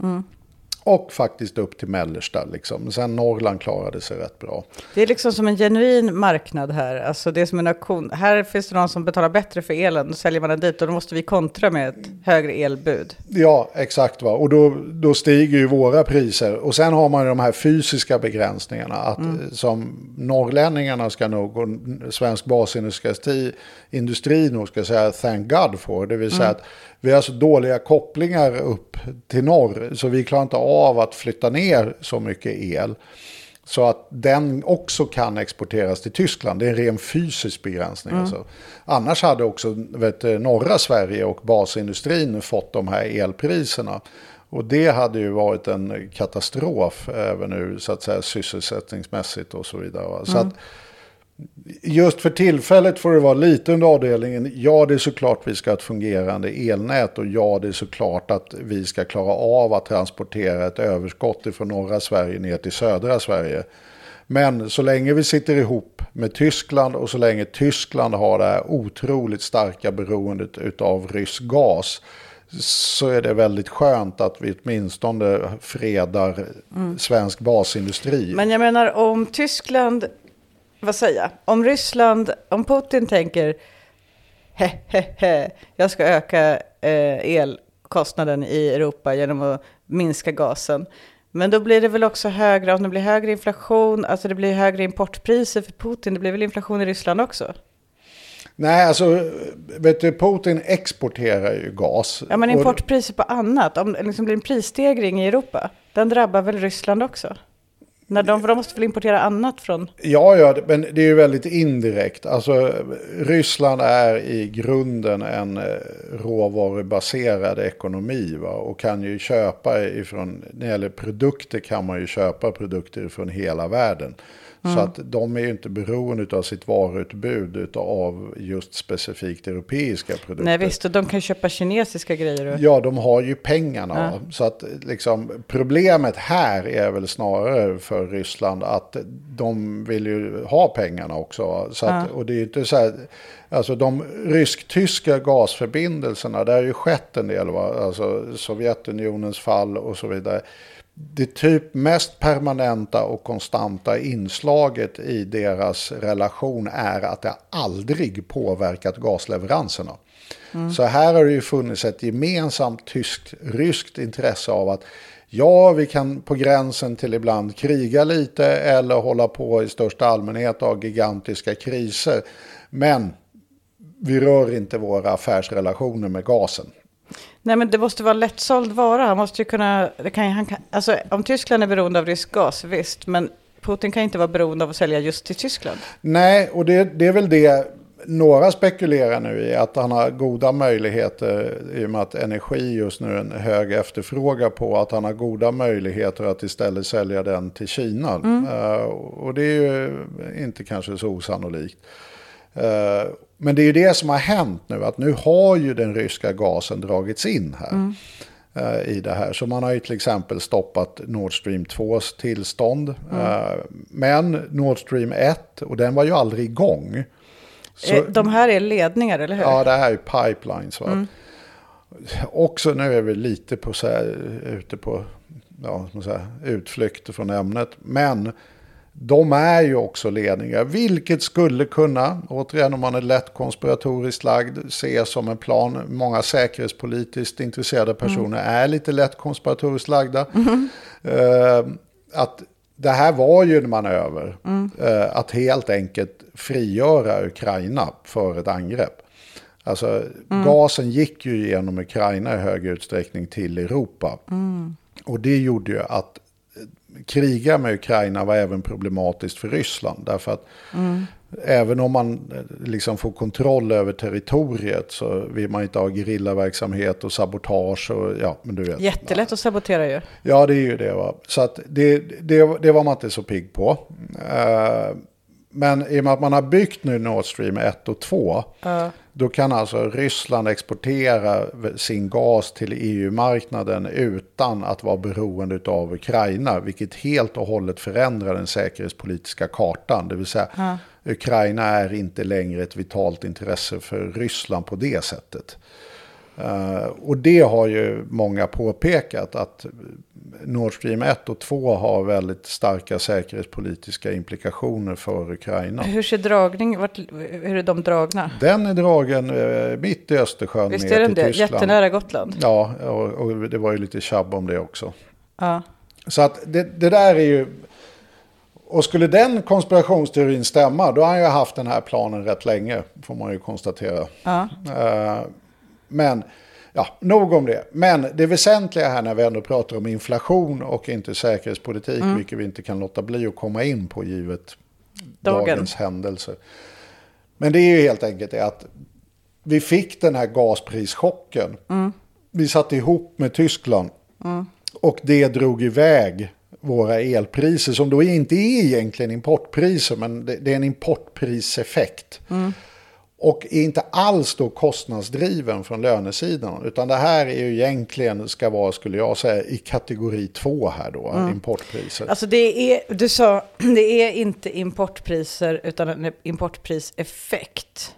Och faktiskt upp till mellersta. Liksom. Sen Norrland klarade sig rätt bra. Det är liksom som en genuin marknad här. Alltså det är som en auktion. Här finns det någon som betalar bättre för elen. Då säljer man den dit och då måste vi kontra med ett högre elbud. Ja, exakt. Va? Och då, då stiger ju våra priser. Och sen har man ju de här fysiska begränsningarna. Att eh, som norrlänningarna ska nog, och svensk basindustri industri nog ska säga thank God for. Det vill säga att vi har så dåliga kopplingar upp till norr. Så vi klarar inte av att flytta ner så mycket el. Så att den också kan exporteras till Tyskland. Det är en ren fysisk begränsning. Alltså. Annars hade också vet, norra Sverige och basindustrin fått de här elpriserna. Och det hade ju varit en katastrof även nu så att säga sysselsättningsmässigt och så vidare. Så att just för tillfället får det vara lite under avdelningen. Ja, det är såklart vi ska ha ett fungerande elnät och ja, det är såklart att vi ska klara av att transportera ett överskott från norra Sverige ner till södra Sverige. Men så länge vi sitter ihop med Tyskland och så länge Tyskland har det här otroligt starka beroendet av rysk gas så är det väldigt skönt att vi åtminstone fredar svensk basindustri. Men jag menar om Tyskland, vad säger jag, om Ryssland, om Putin tänker he, he, he, jag ska öka eh, elkostnaden i Europa genom att minska gasen. Men då blir det väl också högre, om det blir högre inflation, alltså det blir högre importpriser för Putin, det blir väl inflation i Ryssland också? Nej, alltså, vet du, Putin exporterar ju gas. Ja, men importpriser på annat, om det liksom blir en prisstegring i Europa, den drabbar väl Ryssland också? När de, för de måste väl importera annat från... Ja, ja, men det är ju väldigt indirekt. Alltså, Ryssland är i grunden en eh, råvarubaserad ekonomi va? och kan ju köpa ifrån, när det gäller produkter kan man ju köpa produkter från hela världen. Så att de är ju inte beroende av sitt varuutbud av just specifikt europeiska produkter. Nej visst, och de kan köpa kinesiska grejer. Och... Ja, de har ju pengarna. va? Så att liksom, problemet här är väl snarare för Ryssland att de vill ju ha pengarna också. Så att, Och det är ju inte så här, alltså de rysk-tyska gasförbindelserna, där har ju skett en del, va? alltså Sovjetunionens fall och så vidare. Det typ mest permanenta och konstanta inslaget i deras relation är att det aldrig påverkat gasleveranserna. Så här har det ju funnits ett gemensamt tyskt-ryskt intresse av att ja, vi kan på gränsen till ibland kriga lite eller hålla på i största allmänhet av gigantiska kriser. Men vi rör inte våra affärsrelationer med gasen. Nej men det måste vara lättsåld vara. Han måste ju kunna... Det kan, han kan, alltså, om Tyskland är beroende av rysk gas, visst. Men Putin kan inte vara beroende av att sälja just till Tyskland. Nej, och det, det är väl det några spekulerar nu i. Att han har goda möjligheter i och med att energi just nu är en hög efterfrågan på. Att han har goda möjligheter att istället sälja den till Kina. Eh, och det är ju inte kanske så osannolikt. Eh, men det är ju det som har hänt nu. Att nu har ju den ryska gasen dragits in här. eh, I det här. Så man har ju till exempel stoppat Nord Stream 2s tillstånd. Eh, Men Nord Stream 1, och den var ju aldrig igång. Så- Eh, De här är ledningar, eller hur? Ja, det här är pipelines. Va? Också nu är vi lite på så här, ute på ja, man säga, utflykter från ämnet. Men de är ju också ledningar, vilket skulle kunna, återigen om man är lätt konspiratoriskt lagd, ses som en plan. Många säkerhetspolitiskt intresserade personer är lite lätt konspiratoriskt lagda. Eh, att det här var ju en manöver, eh, att helt enkelt frigöra Ukraina för ett angrepp. Alltså gasen gick ju genom Ukraina i hög utsträckning till Europa. Och det gjorde ju att kriga med Ukraina var även problematiskt för Ryssland. Därför att även om man eh, liksom får kontroll över territoriet så vill man inte ha gerillaverksamhet och sabotage och ja, men du vet. Jättelätt att sabotera ju. Ja, det är ju det. Va? Så att det, det, det var man inte så pigg på. Eh, men i och med att man har byggt nu Nord Stream 1 och 2, då kan alltså Ryssland exportera sin gas till EU-marknaden utan att vara beroende av Ukraina, vilket helt och hållet förändrar den säkerhetspolitiska kartan. Det vill säga, Ukraina är inte längre ett vitalt intresse för Ryssland på det sättet. Eh, och det har ju många påpekat att Nord Stream 1 och 2 har väldigt starka säkerhetspolitiska implikationer för Ukraina. Hur ser dragning, vart, hur är de dragna? Den är dragen eh, mitt i Östersjön Visst är den det? Tyskland. Jättenära Gotland. Ja, och, och det var ju lite tjabb om det också. Ja. Så att det, det där är ju... Och skulle den konspirationsteorin stämma, då har han ju haft den här planen rätt länge, får man ju konstatera. Ja. Eh, Men Ja, nog om det. Men det väsentliga här när vi ändå pratar om inflation och inte säkerhetspolitik, Mm. vilket vi inte kan låta bli att komma in på givet Dagen. dagens händelser. Men det är ju helt enkelt det att vi fick den här gasprischocken. Mm. Vi satte ihop med Tyskland. Och det drog iväg våra elpriser som då inte är egentligen importpriser men det, det är en importpriseffekt. Och är inte alls då kostnadsdriven från lönesidan. Utan det här är ju egentligen, ska vara, skulle jag säga, i kategori två här då, importpriser. Alltså det är, du sa, det är inte importpriser utan en importpriseffekt.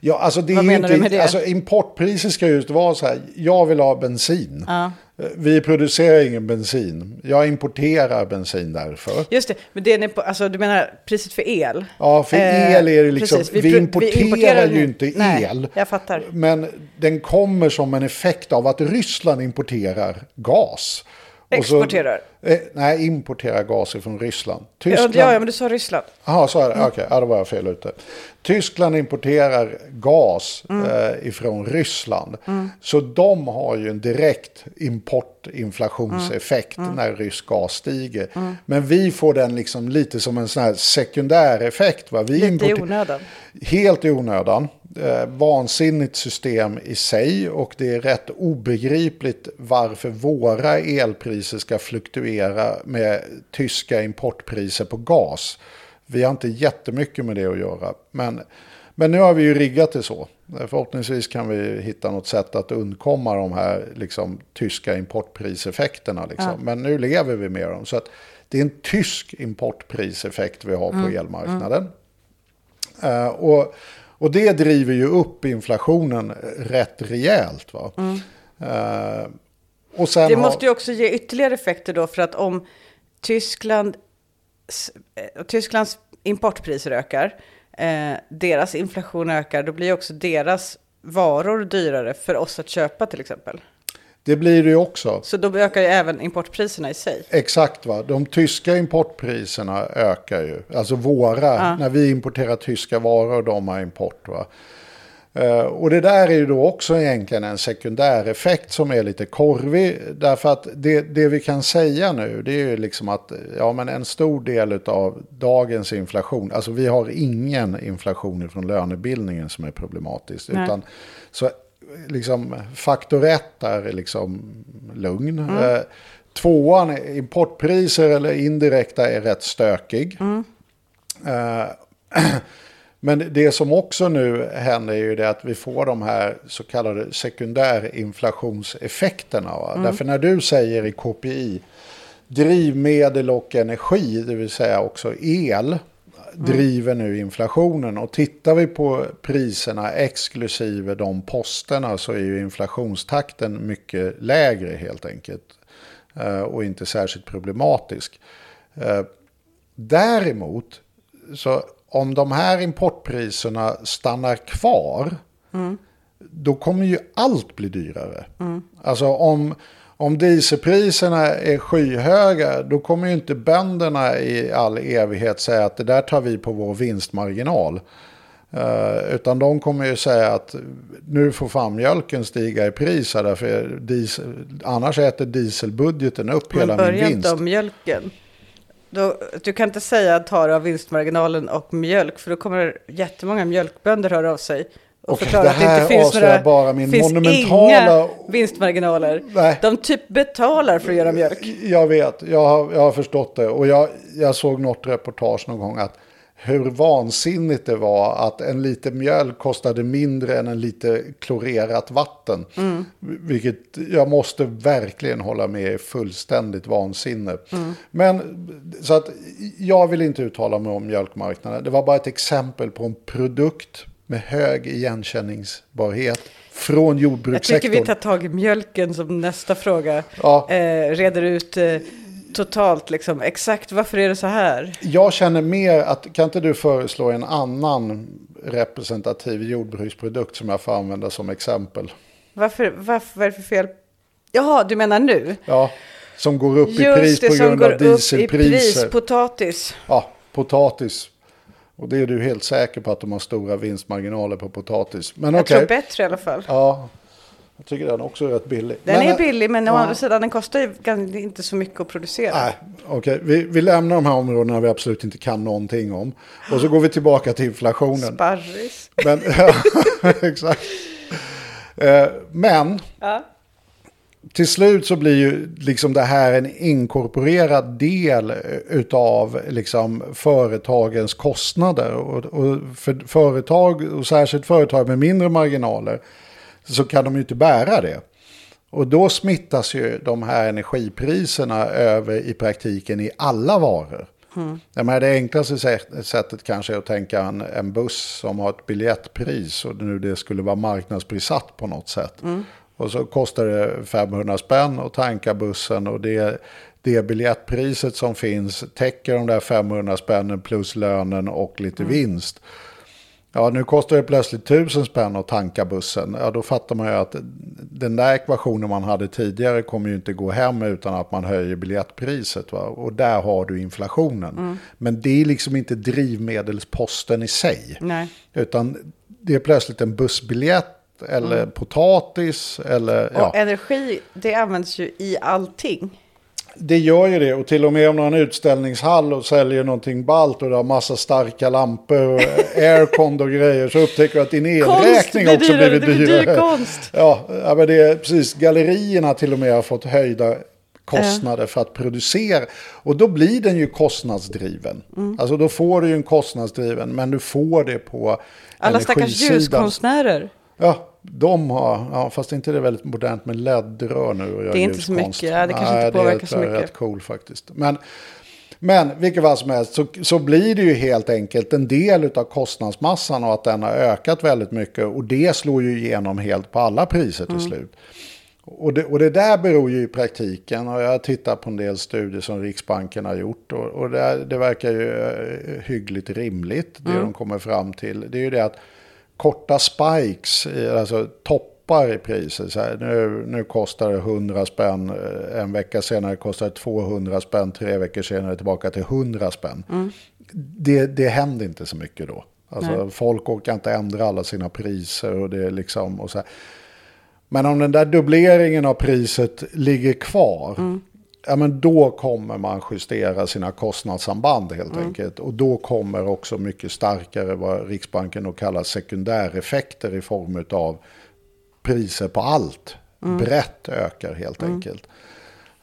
Ja, alltså det Vad är menar du inte, med det? Alltså importpriser ska just vara så här, jag vill ha bensin. Ja. Vi producerar ingen bensin. Jag importerar bensin därför. Just det, men det är ni på, alltså du menar priset för el? Ja, för Eh, el är det liksom, precis. vi, pro- importerar ju inte Nej, el. jag fattar. Men den kommer som en effekt av att Ryssland importerar gas. Och så- Exporterar. eh, nej, importerar gas från Ryssland. Tyskland, ja, ja, men du sa Ryssland. Jaha, så är det. Okej, ja, då var jag fel ute. Tyskland importerar gas eh, ifrån Ryssland. Så de har ju en direkt importinflationseffekt när rysk gas stiger. Men vi får den liksom lite som en sån här sekundäreffekt. Va? Vi Lite i onödan. Helt i onödan. Eh, vansinnigt system i sig och det är rätt obegripligt varför våra elpriser ska fluktuera med tyska importpriser på gas. Vi har inte jättemycket med det att göra. Men, men nu har vi ju riggat det så. Förhoppningsvis kan vi hitta något sätt att undkomma de här liksom, tyska importpriseffekterna. Liksom. Men nu lever vi med dem. Så att det är en tysk importpriseffekt vi har på elmarknaden. Eh, och, och det driver ju upp inflationen rätt rejält. Va? Eh, och sen Det måste ju också ge ytterligare effekter då för att om Tyskland, eh, Tysklands importpriser ökar, eh, deras inflation ökar, då blir också deras varor dyrare för oss att köpa till exempel. Det blir det ju också. Så då ökar ju även importpriserna i sig. Exakt va, de tyska importpriserna ökar ju. Alltså våra, när vi importerar tyska varor och de har import. Va? Eh, Och det där är ju då också egentligen en sekundäreffekt som är lite korvig. Därför att det, det vi kan säga nu det är ju liksom att ja, men en stor del av dagens inflation, alltså vi har ingen inflation från lönebildningen som är problematisk. Nej. Utan, så liksom faktor ett är liksom lugn. Eh, Tvåan, importpriser eller indirekta är rätt stökig. Eh, Men det som också nu händer är ju det att vi får de här så kallade sekundärinflationseffekterna. Va? Därför när du säger i KPI drivmedel och energi, det vill säga också el, driver nu inflationen. Och tittar vi på priserna exklusive de posterna så är ju inflationstakten mycket lägre helt enkelt. Eh, Och inte särskilt problematisk. Eh, Däremot, så om de här importpriserna stannar kvar, då kommer ju allt bli dyrare. Alltså om, om dieselpriserna är skyhöga, då kommer ju inte bönderna i all evighet säga att det där tar vi på vår vinstmarginal. Eh, utan de kommer ju säga att nu får fan mjölken stiga i pris här, därför diesel, annars äter dieselbudgeten upp Men hela min börja vinst. inte om mjölken. Då, du kan inte säga ta det av vinstmarginalen och mjölk, för då kommer jättemånga mjölkbönder höra av sig. Och förklara det att det inte här finns några bara min finns monumentala- inga vinstmarginaler. Nej. De typ betalar för att göra mjölk. Jag vet, jag har, jag har förstått det. Och jag, jag såg något reportage någon gång att hur vansinnigt det var att en liter mjölk kostade mindre än en liter klorerat vatten. Vilket jag måste verkligen hålla med är fullständigt vansinne. Men så att jag vill inte uttala mig om mjölkmarknaden. Det var bara ett exempel på en produkt med hög igenkänningsbarhet från Jag jordbrukssektorn. tycker vi tar tag i mjölken som nästa fråga. Ja. Eh, reder ut eh, totalt liksom, exakt varför är det så här? Jag känner mer att, kan inte du föreslå en annan representativ jordbruksprodukt som jag får använda som exempel? Varför, varför, vad är det för fel? Jaha, du menar nu? Ja, som går upp i Just pris det på som grund går av upp i pris, dieselpriser. potatis. Ja, potatis. Och det är du helt säker på att de har stora vinstmarginaler på potatis. Men Jag okej. tror bättre i alla fall. Ja, Jag tycker den också är rätt billig. Den Men, är billig, men å ja. andra sidan den kostar ju inte så mycket att producera. Nej, okej. Vi, vi lämnar de här områdena vi absolut inte kan någonting om. Och så går vi tillbaka till inflationen. Sparris. Men, ja, exakt. Eh, Men Ja. Till slut så blir ju liksom det här en inkorporerad del utav liksom företagens kostnader. Och, och för företag, och särskilt företag med mindre marginaler, så kan de ju inte bära det. Och då smittas ju de här energipriserna över i praktiken i alla varor. Jag menar, det enklaste sä- sättet kanske är att tänka en, en buss som har ett biljettpris och nu det skulle vara marknadsprissatt på något sätt. Och så kostar det 500 spänn att tanka bussen och det, det biljettpriset som finns täcker de där 500 spännen plus lönen och lite vinst. Ja, nu kostar det plötsligt tusen spänn att tanka bussen. Ja, då fattar man ju att den där ekvationen man hade tidigare kommer ju inte gå hem utan att man höjer biljettpriset. Va? Och där har du inflationen. Men det är liksom inte drivmedelsposten i sig. Nej. Utan det är plötsligt en bussbiljett eller potatis eller... Ja. Och energi, det används ju i allting. Det gör ju det och till och med om någon utställningshall och säljer någonting ballt och det har massa starka lampor och aircon och grejer så upptäcker du att din elräkning också dyrare, blivit det blir dyr dyrare. konst. Ja, ja, men det är precis. Gallerierna till och med har fått höjda kostnader för att producera. Och då blir den ju kostnadsdriven. Mm. Alltså då får du ju en kostnadsdriven, men du får det på Alla stackars ljuskonstnärer. Ja, de har, ja, fast inte det är väldigt modernt med LED-rör nu. Och Det är inte så mycket, ja, det kanske inte det påverkar är så mycket. rätt cool faktiskt. Men, men vilket fall som helst så, så blir det ju helt enkelt en del av kostnadsmassan och att den har ökat väldigt mycket. Och det slår ju igenom helt på alla priser till Mm. slut. Och det, och det där beror ju i praktiken, och jag har tittat på en del studier som Riksbanken har gjort, och, och det, det verkar ju eh, hyggligt rimligt, det de kommer fram till. Det är ju det att korta spikes, i- alltså toppar i priser, så här, nu, nu kostar det 100 spänn, eh, en vecka senare kostar det 200 spänn, tre veckor senare tillbaka till 100 spänn. Det, det händer inte så mycket då. Alltså, folk orkar inte ändra alla sina priser och det är liksom... Och så här. Men om den där dubbleringen av priset ligger kvar, ja, men då kommer man justera sina kostnadssamband helt enkelt. Och då kommer också mycket starkare vad Riksbanken då kallar sekundäreffekter i form av priser på allt. Brett ökar helt enkelt.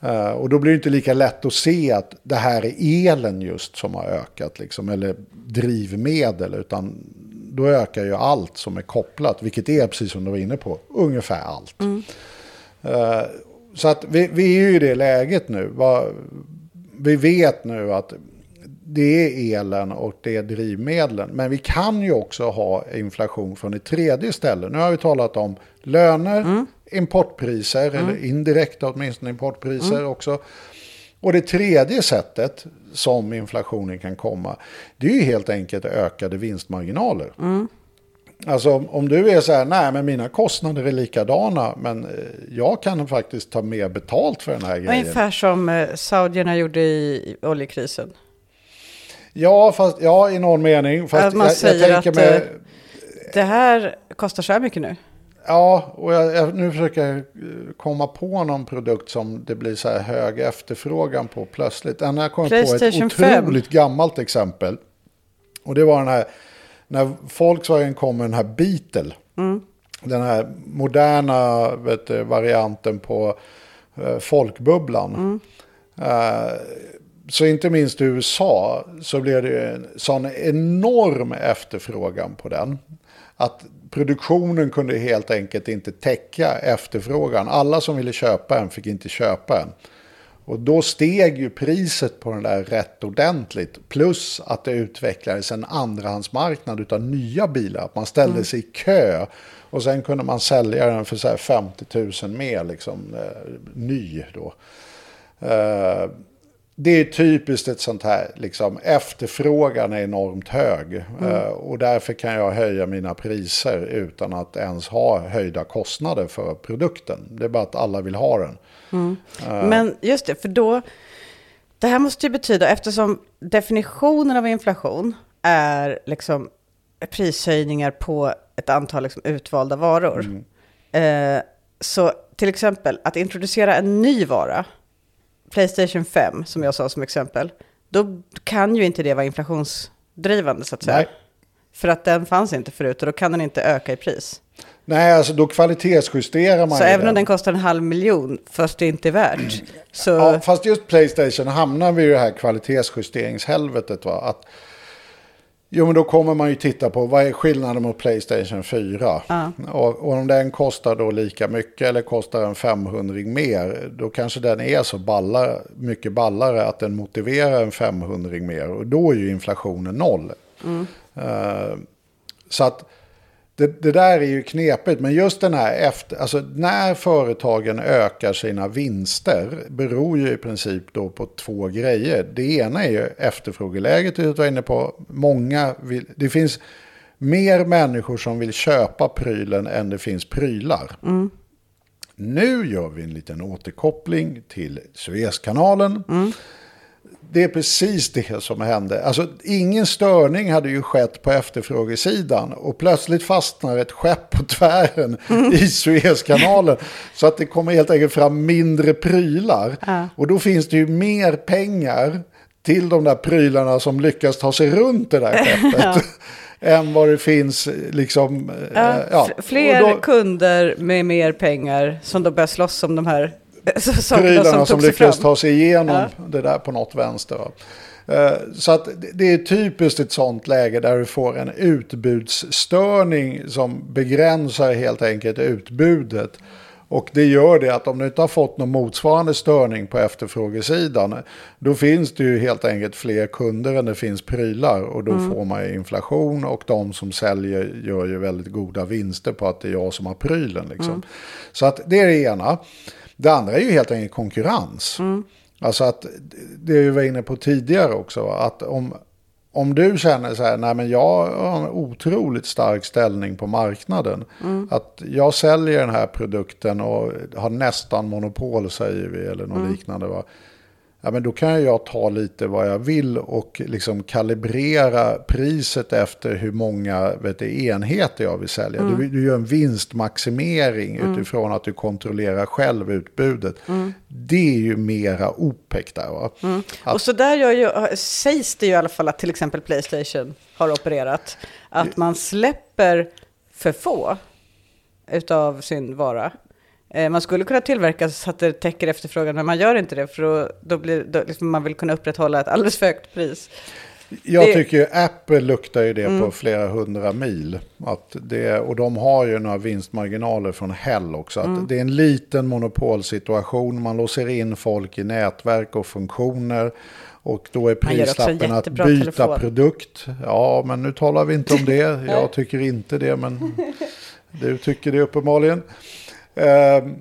Eh, och då blir det inte lika lätt att se att det här är elen just som har ökat, liksom, eller drivmedel, utan då ökar ju allt som är kopplat, vilket är precis som du var inne på, ungefär allt. Eh, så att vi, vi är ju i det läget nu. Vi vet nu att det är elen och det är drivmedlen. Men vi kan ju också ha inflation från ett tredje ställe. Nu har vi talat om löner, importpriser, eller indirekta åtminstone importpriser också. Och det tredje sättet som inflationen kan komma, det är ju helt enkelt ökade vinstmarginaler. Alltså om- du är så här, nej men mina kostnader är likadana, men eh, jag kan faktiskt ta mer betalt för den här grejen. Ungefär som eh, saudierna gjorde i oljekrisen. Ja, fast, ja, i någon mening. Fast Att man jag, jag säger tänker att, mig, eh, Det här kostar så här mycket nu. Ja, och jag, jag, nu försöker jag komma på någon produkt som det blir så här hög efterfrågan på plötsligt. Jag kom på ett PlayStation 5. otroligt gammalt exempel. Och det var den här, när Volkswagen kom med den här Beetle. Mm. Den här moderna du, varianten på eh, folkbubblan. Mm. Eh, så inte minst i USA så blev det en sån enorm efterfrågan på den. Att produktionen kunde helt enkelt inte täcka efterfrågan. Alla som ville köpa en fick inte köpa en. Och då steg ju priset på den där rätt ordentligt. Plus att det utvecklades en andrahandsmarknad utav nya bilar. Att man ställde sig i kö. Och sen kunde man sälja den för så här 50 000 mer, liksom eh, ny då. Eh, det är typiskt ett sånt här, liksom, efterfrågan är enormt hög. Eh, och därför kan jag höja mina priser utan att ens ha höjda kostnader för produkten. Det är bara att alla vill ha den. Men just det, för då... Det här måste ju betyda, eftersom definitionen av inflation är liksom prishöjningar på ett antal liksom utvalda varor. Eh, Så till exempel att introducera en ny vara, Playstation 5 som jag sa som exempel, då kan ju inte det vara inflationsdrivande så att säga. Nej. För att den fanns inte förut och då kan den inte öka i pris. Nej, alltså då kvalitetsjusterar man Så ju även om den kostar en halv miljon, fast det inte är värt, så... Ja, fast just Playstation hamnar vi i det här kvalitetsjusteringshelvetet. Va? Att, jo, men då kommer man ju titta på vad är skillnaden mot Playstation 4. Och, och om den kostar då lika mycket eller kostar en 500 mer, då kanske den är så ballar, mycket ballare att den motiverar en 500 mer. Och då är ju inflationen noll. Eh, så att det, det där är ju knepigt, men just den här efter, alltså när företagen ökar sina vinster beror ju i princip då på två grejer. Det ena är ju efterfrågeläget, du var inne på. Många vill, det finns mer människor som vill köpa prylen än det finns prylar. Nu gör vi en liten återkoppling till Suezkanalen. Det är precis det som hände. Alltså, ingen störning hade ju skett på efterfrågesidan. Och plötsligt fastnar ett skepp på tvären i Suezkanalen. Så att det kommer helt enkelt fram mindre prylar. Och då finns det ju mer pengar till de där prylarna som lyckas ta sig runt det där skeppet. än vad det finns liksom... eh, Ja, ja. f- Fler då- kunder med mer pengar som då börjar slåss om de här prylarna som som, fram. ta sig igenom Ja. det där på något vänster. va. Eh, Så att det- är typiskt ett sånt läge där du får en utbudsstörning som begränsar helt enkelt utbudet. Och det gör det att om du inte har fått någon motsvarande störning på efterfrågesidan, då finns det ju helt enkelt fler kunder än det finns prylar och då får man ju inflation och de som säljer gör ju väldigt goda vinster på att det är jag som har prylen. Liksom. Så att det är det ena. Det andra är ju helt enkelt konkurrens. Alltså att det vi var inne på tidigare också, att om, om du känner så här, nej men jag har en otroligt stark ställning på marknaden. Att jag säljer den här produkten och har nästan monopol säger vi eller något liknande. Va? Ja, men då kan jag ta lite vad jag vill och liksom kalibrera priset efter hur många vet du, enheter jag vill sälja. Du, du gör en vinstmaximering utifrån att du kontrollerar själv utbudet. Det är ju mera OPEC där. Va? Att- Och så där gör ju, sägs det ju i alla fall att till exempel Playstation har opererat. Att man släpper för få utav sin vara. Eh, Man skulle kunna tillverka så att det täcker efterfrågan, men man gör inte det för då, då blir då, liksom man vill kunna upprätthålla ett alldeles för högt pris. Jag Det- tycker ju Apple luktar ju det på flera hundra mil. Att det, och de har ju några vinstmarginaler från hell också. Att Det är en liten monopolsituation. Man låser in folk i nätverk och funktioner. Och då är prislappen att byta telefon. produkt. Ja, men nu talar vi inte om det. Jag tycker inte det, men du tycker det uppenbarligen. Ehm,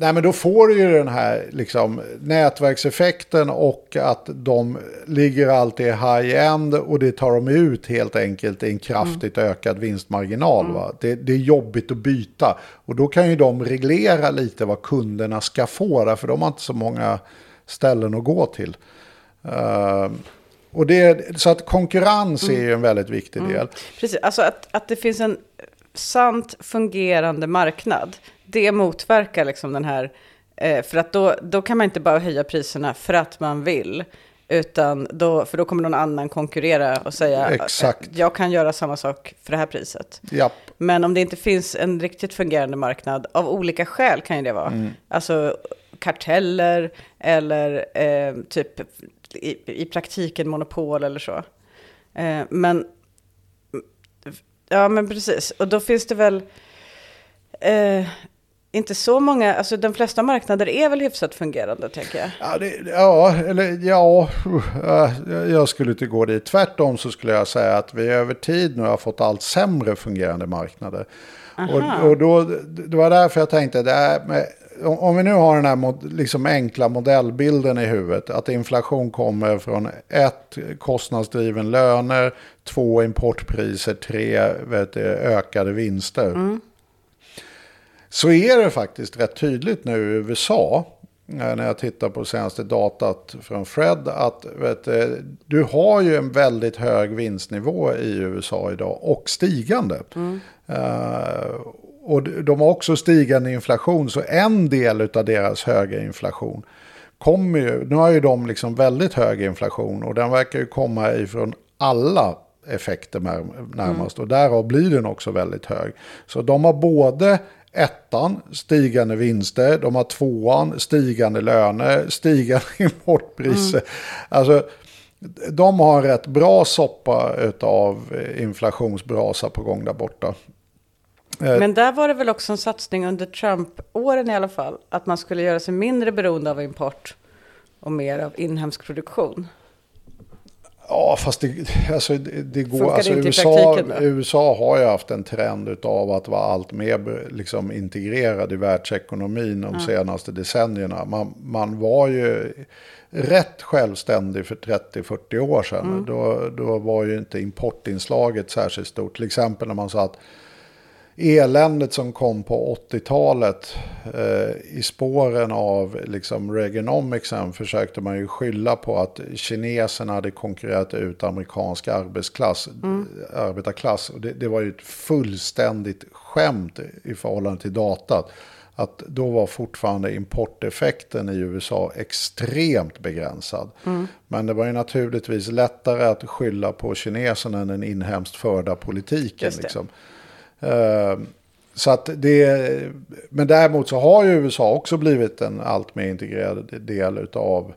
Nej men då får du ju den här liksom, nätverkseffekten och att de ligger alltid high-end och det tar de ut helt enkelt i en kraftigt ökad vinstmarginal. Va? Det, det är jobbigt att byta och då kan ju de reglera lite vad kunderna ska få därför de har inte så många ställen att gå till. Ehm, och det, så att konkurrens är ju en väldigt viktig del. Precis, alltså att, att det finns en sant fungerande marknad, det motverkar liksom den här, eh, för att då, då kan man inte bara höja priserna för att man vill, utan då, för då kommer någon annan konkurrera och säga, Exakt. eh, jag kan göra samma sak för det här priset. Japp. Men om det inte finns en riktigt fungerande marknad, av olika skäl kan ju det vara. Alltså karteller eller eh, typ i, i praktiken monopol eller så. Eh, men, ja men precis, och då finns det väl eh, inte så många, alltså de flesta marknader är väl hyfsat fungerande tänker jag. Ja, det, ja, eller ja, uh, jag skulle inte gå dit. Tvärtom så skulle jag säga att vi över tid nu har fått allt sämre fungerande marknader. Och, och då, det var därför jag tänkte, det är med, om, vi nu har den här liksom enkla modellbilden i huvudet, att inflation kommer från ett, kostnadsdriven löner, två, importpriser, tre, du, ökade vinster. Så är det faktiskt rätt tydligt nu i USA, eh, när jag tittar på senaste datat från Fred, att du, du har ju en väldigt hög vinstnivå i USA idag och stigande. Eh, och de har också stigande inflation, så en del av deras höga inflation kommer ju, nu har ju de liksom väldigt hög inflation och den verkar ju komma ifrån alla effekter närmast. Mm. Och därav blir den också väldigt hög. Så de har både ettan, stigande vinster, de har tvåan, stigande löner, stigande importpriser. Mm. Alltså, de har en rätt bra soppa av inflationsbrasa på gång där borta. Eh, Men där var det väl också en satsning under Trump-åren i alla fall, att man skulle göra sig mindre beroende av import och mer av inhemsk produktion. Ja, fast det, alltså, det, det går... alltså, USA, USA har ju haft en trend av att vara allt mer liksom, integrerad i världsekonomin de ja. senaste decennierna. Man, man var ju rätt självständig för 30-40 år sedan. Mm. Då, då var ju inte importinslaget särskilt stort. Till exempel när man sa att eländet som kom på 80-talet eh, i spåren av liksom Reaganomicsen försökte man ju skylla på att kineserna hade konkurrerat ut amerikansk arbetsklass, mm. arbetarklass. Och det, det, var ju ett fullständigt skämt i förhållande till datat. Att då var fortfarande importeffekten i USA extremt begränsad. Mm. Men det var ju naturligtvis lättare att skylla på kineserna än den inhemskt förda politiken. Liksom. Ehm, så att det, men däremot så har ju USA också blivit en allt mer integrerad del av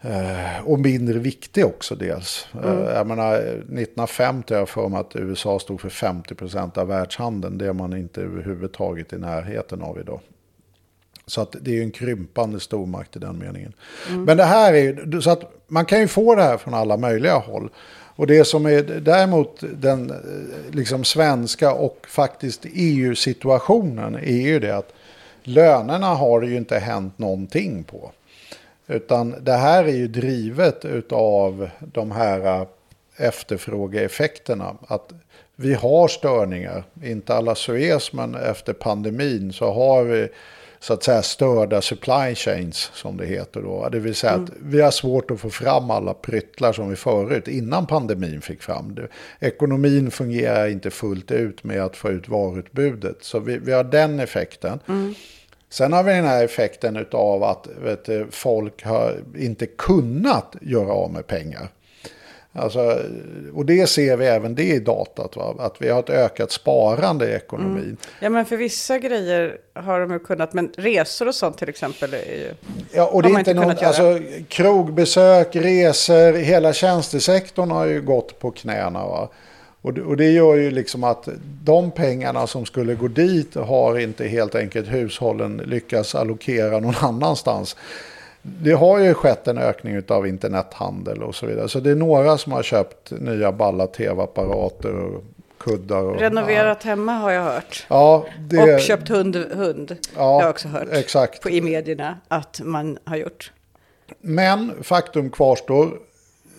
eh, och mindre viktig också dels. Mm. Eh, jag menar, 1950 har jag för mig att USA stod för 50% av världshandeln. Det är man inte överhuvudtaget i närheten av idag. Så att det är ju en krympande stormakt i den meningen. Mm. Men det här är så att man kan ju få det här från alla möjliga håll. Och det som är däremot den eh, liksom svenska och faktiskt EU-situationen är ju det att lönerna har det ju inte hänt någonting på. Utan det här är ju drivet av de här eh, efterfrågeeffekterna. Att vi har störningar, inte alla Suez men efter pandemin så har vi så att säga störda supply chains som det heter då. Det vill säga mm. att vi har svårt att få fram alla pryttlar som vi förut innan pandemin fick fram det. Ekonomin fungerar inte fullt ut med att få ut varutbudet. Så vi, vi har den effekten. Mm. Sen har vi den här effekten av att du, folk har inte kunnat göra av med pengar. Alltså, och det ser vi även det i datat, va? att vi har ett ökat sparande i ekonomin. Mm. Ja, men för vissa grejer har de ju kunnat, men resor och sånt till exempel är ju... Ja, och det är inte något, alltså krogbesök, resor, hela tjänstesektorn har ju gått på knäna. Va? Och och det gör ju liksom att de pengarna som skulle gå dit har inte helt enkelt hushållen lyckats allokera någon annanstans det har ju skett en ökning av internethandel och så vidare. Så det är några som har köpt nya balla tv-apparater och kuddar. Och, Renoverat ja. hemma har jag hört. Ja, det... Och köpt hund. hund. Ja, jag har också hört exakt. På, i medierna att man har gjort. Men faktum kvarstår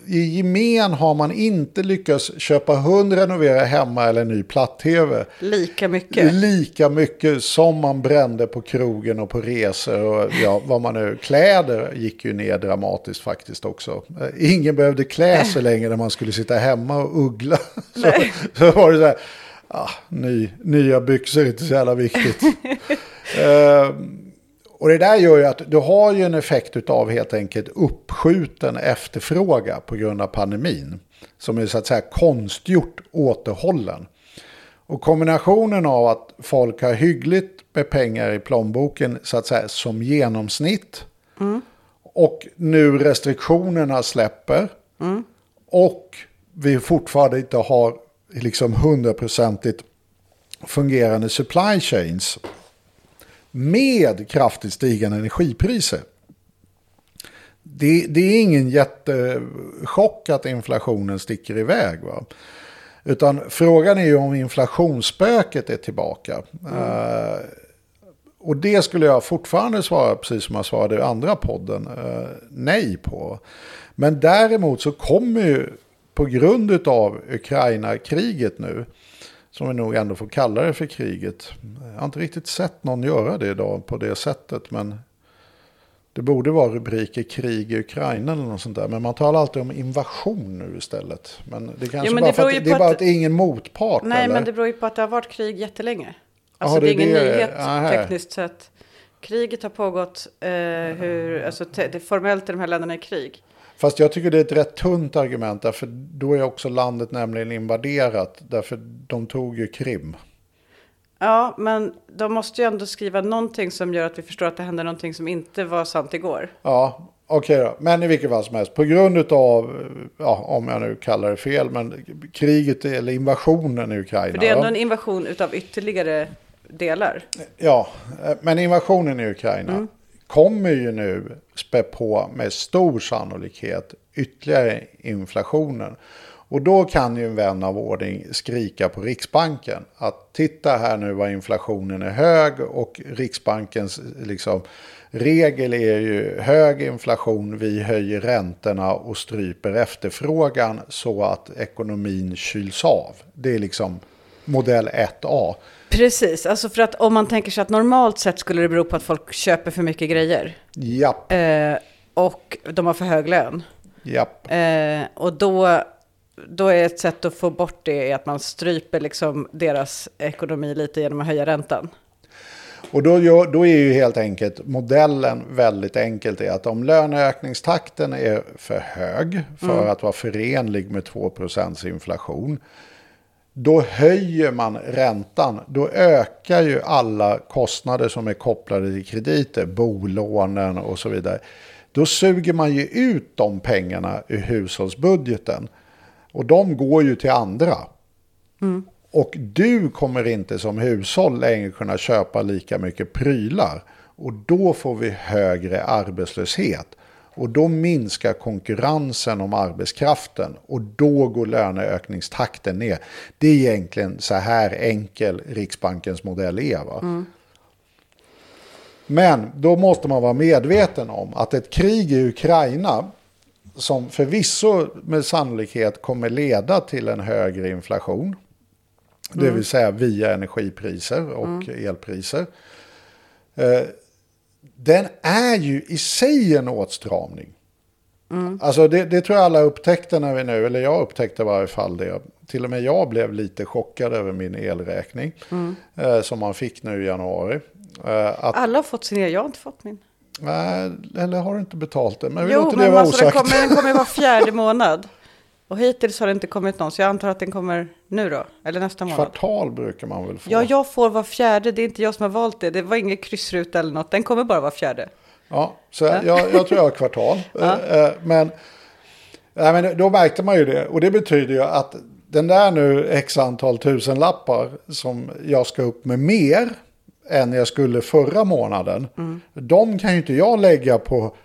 i gemen har man inte lyckats köpa hund, renovera hemma eller ny platt-tv. Lika mycket. Lika mycket som man brände på krogen och på resor och ja, vad man nu... Kläder gick ju ner dramatiskt faktiskt också. Eh, ingen behövde klä sig längre när man skulle sitta hemma och uggla. Så, så var det så här, ah, ny, nya byxor är inte så jävla viktigt. uh, Och det där gör ju att du har ju en effekt av helt enkelt uppskjuten efterfrågan på grund av pandemin. Som är så att säga konstgjort återhållen. Och kombinationen av att folk har hyggligt med pengar i plånboken så att säga som genomsnitt. Mm. Och nu restriktionerna släpper. Mm. Och vi fortfarande inte har liksom hundraprocentigt fungerande supply chains med kraftigt stigande energipriser. Det, det, är ingen jättechock att inflationen sticker iväg. Va? Utan frågan är ju om inflationsspöket är tillbaka. Mm. Uh, och det skulle jag fortfarande svara, precis som jag svarade i andra podden, uh, nej på. Men däremot så kommer ju på grund av Ukraina-kriget nu som vi nog ändå får kalla det för kriget. Jag har inte riktigt sett någon göra det idag på det sättet. Men det borde vara rubriker krig i Ukraina eller något sånt där. Men man talar alltid om invasion nu istället. Men det kanske jo, men bara det för att, det är bara att, att ingen motpart. Nej, eller? men det beror ju på att det har varit krig jättelänge. Alltså Jaha, det är ingen det. nyhet Aha. tekniskt sett. Kriget har pågått, eh, hur, alltså te, det, formellt är de här länderna i krig. Fast jag tycker det är ett rätt tunt argument. Därför då är också landet nämligen invaderat. Därför de tog ju Krim. Ja, men de måste ju ändå skriva någonting som gör att vi förstår att det hände någonting som inte var sant igår. Ja, okej då. Men i vilket fall som helst. På grund av, ja, om jag nu kallar det fel, men kriget eller invasionen i Ukraina. För det är ändå då. en invasion utav ytterligare delar. Ja, eh, men invasionen i Ukraina kommer ju nu spä på med stor sannolikhet ytterligare inflationen. Och då kan ju en vän av ordning skrika på Riksbanken att titta här nu vad inflationen är hög och Riksbankens liksom, regel är ju hög inflation, vi höjer räntorna och stryper efterfrågan så att ekonomin kyls av. Det är liksom modell 1A. Precis, alltså för att om man tänker sig att normalt sett skulle det bero på att folk köper för mycket grejer. Japp, Eh, och de har för hög lön. japp. Eh, och då, då är ett sätt att få bort det att man stryper liksom deras ekonomi lite genom att höja räntan. Och då, då är ju helt enkelt modellen väldigt enkelt. Är att om löneökningstakten är för hög för att vara förenlig med 2 inflation. Då höjer man räntan. Då ökar ju alla kostnader som är kopplade till krediter. Bolånen och så vidare. Då suger man ju ut de pengarna ur hushållsbudgeten. Och de går ju till andra. Och du kommer inte som hushåll längre kunna köpa lika mycket prylar. Och då får vi högre arbetslöshet. Och då minskar konkurrensen om arbetskraften. Och då går löneökningstakten ner. Det är egentligen så här enkel Riksbankens modell är. Va? Men då måste man vara medveten om att ett krig i Ukraina som förvisso med sannolikhet kommer leda till en högre inflation. Det vill säga via energipriser och elpriser. Den är ju i sig en åtstramning. Alltså det, det tror jag alla upptäckte när vi nu, eller jag upptäckte i varje fall det. Till och med jag blev lite chockad över min elräkning. Eh, som man fick nu i januari. Eh, att, Alla har fått sin, jag har inte fått min. nej, eller har du inte betalt det? Men vi Jo, låter det men vara alltså, den, osagt. kommer, den kommer var fjärde månad. Och hittills har det inte kommit någon, så jag antar att den kommer nu då, eller nästa månad. Kvartal brukar man väl få? Ja, jag får var fjärde, det är inte jag som har valt det. Det var ingen kryssruta eller något, den kommer bara var fjärde. Ja, så jag, jag tror jag har kvartal. Eh, eh, Men, nej, men då märkte man ju det. Och det betyder ju att den där nu x antal tusen lappar som jag ska upp med mer än jag skulle förra månaden. De kan ju inte jag lägga på,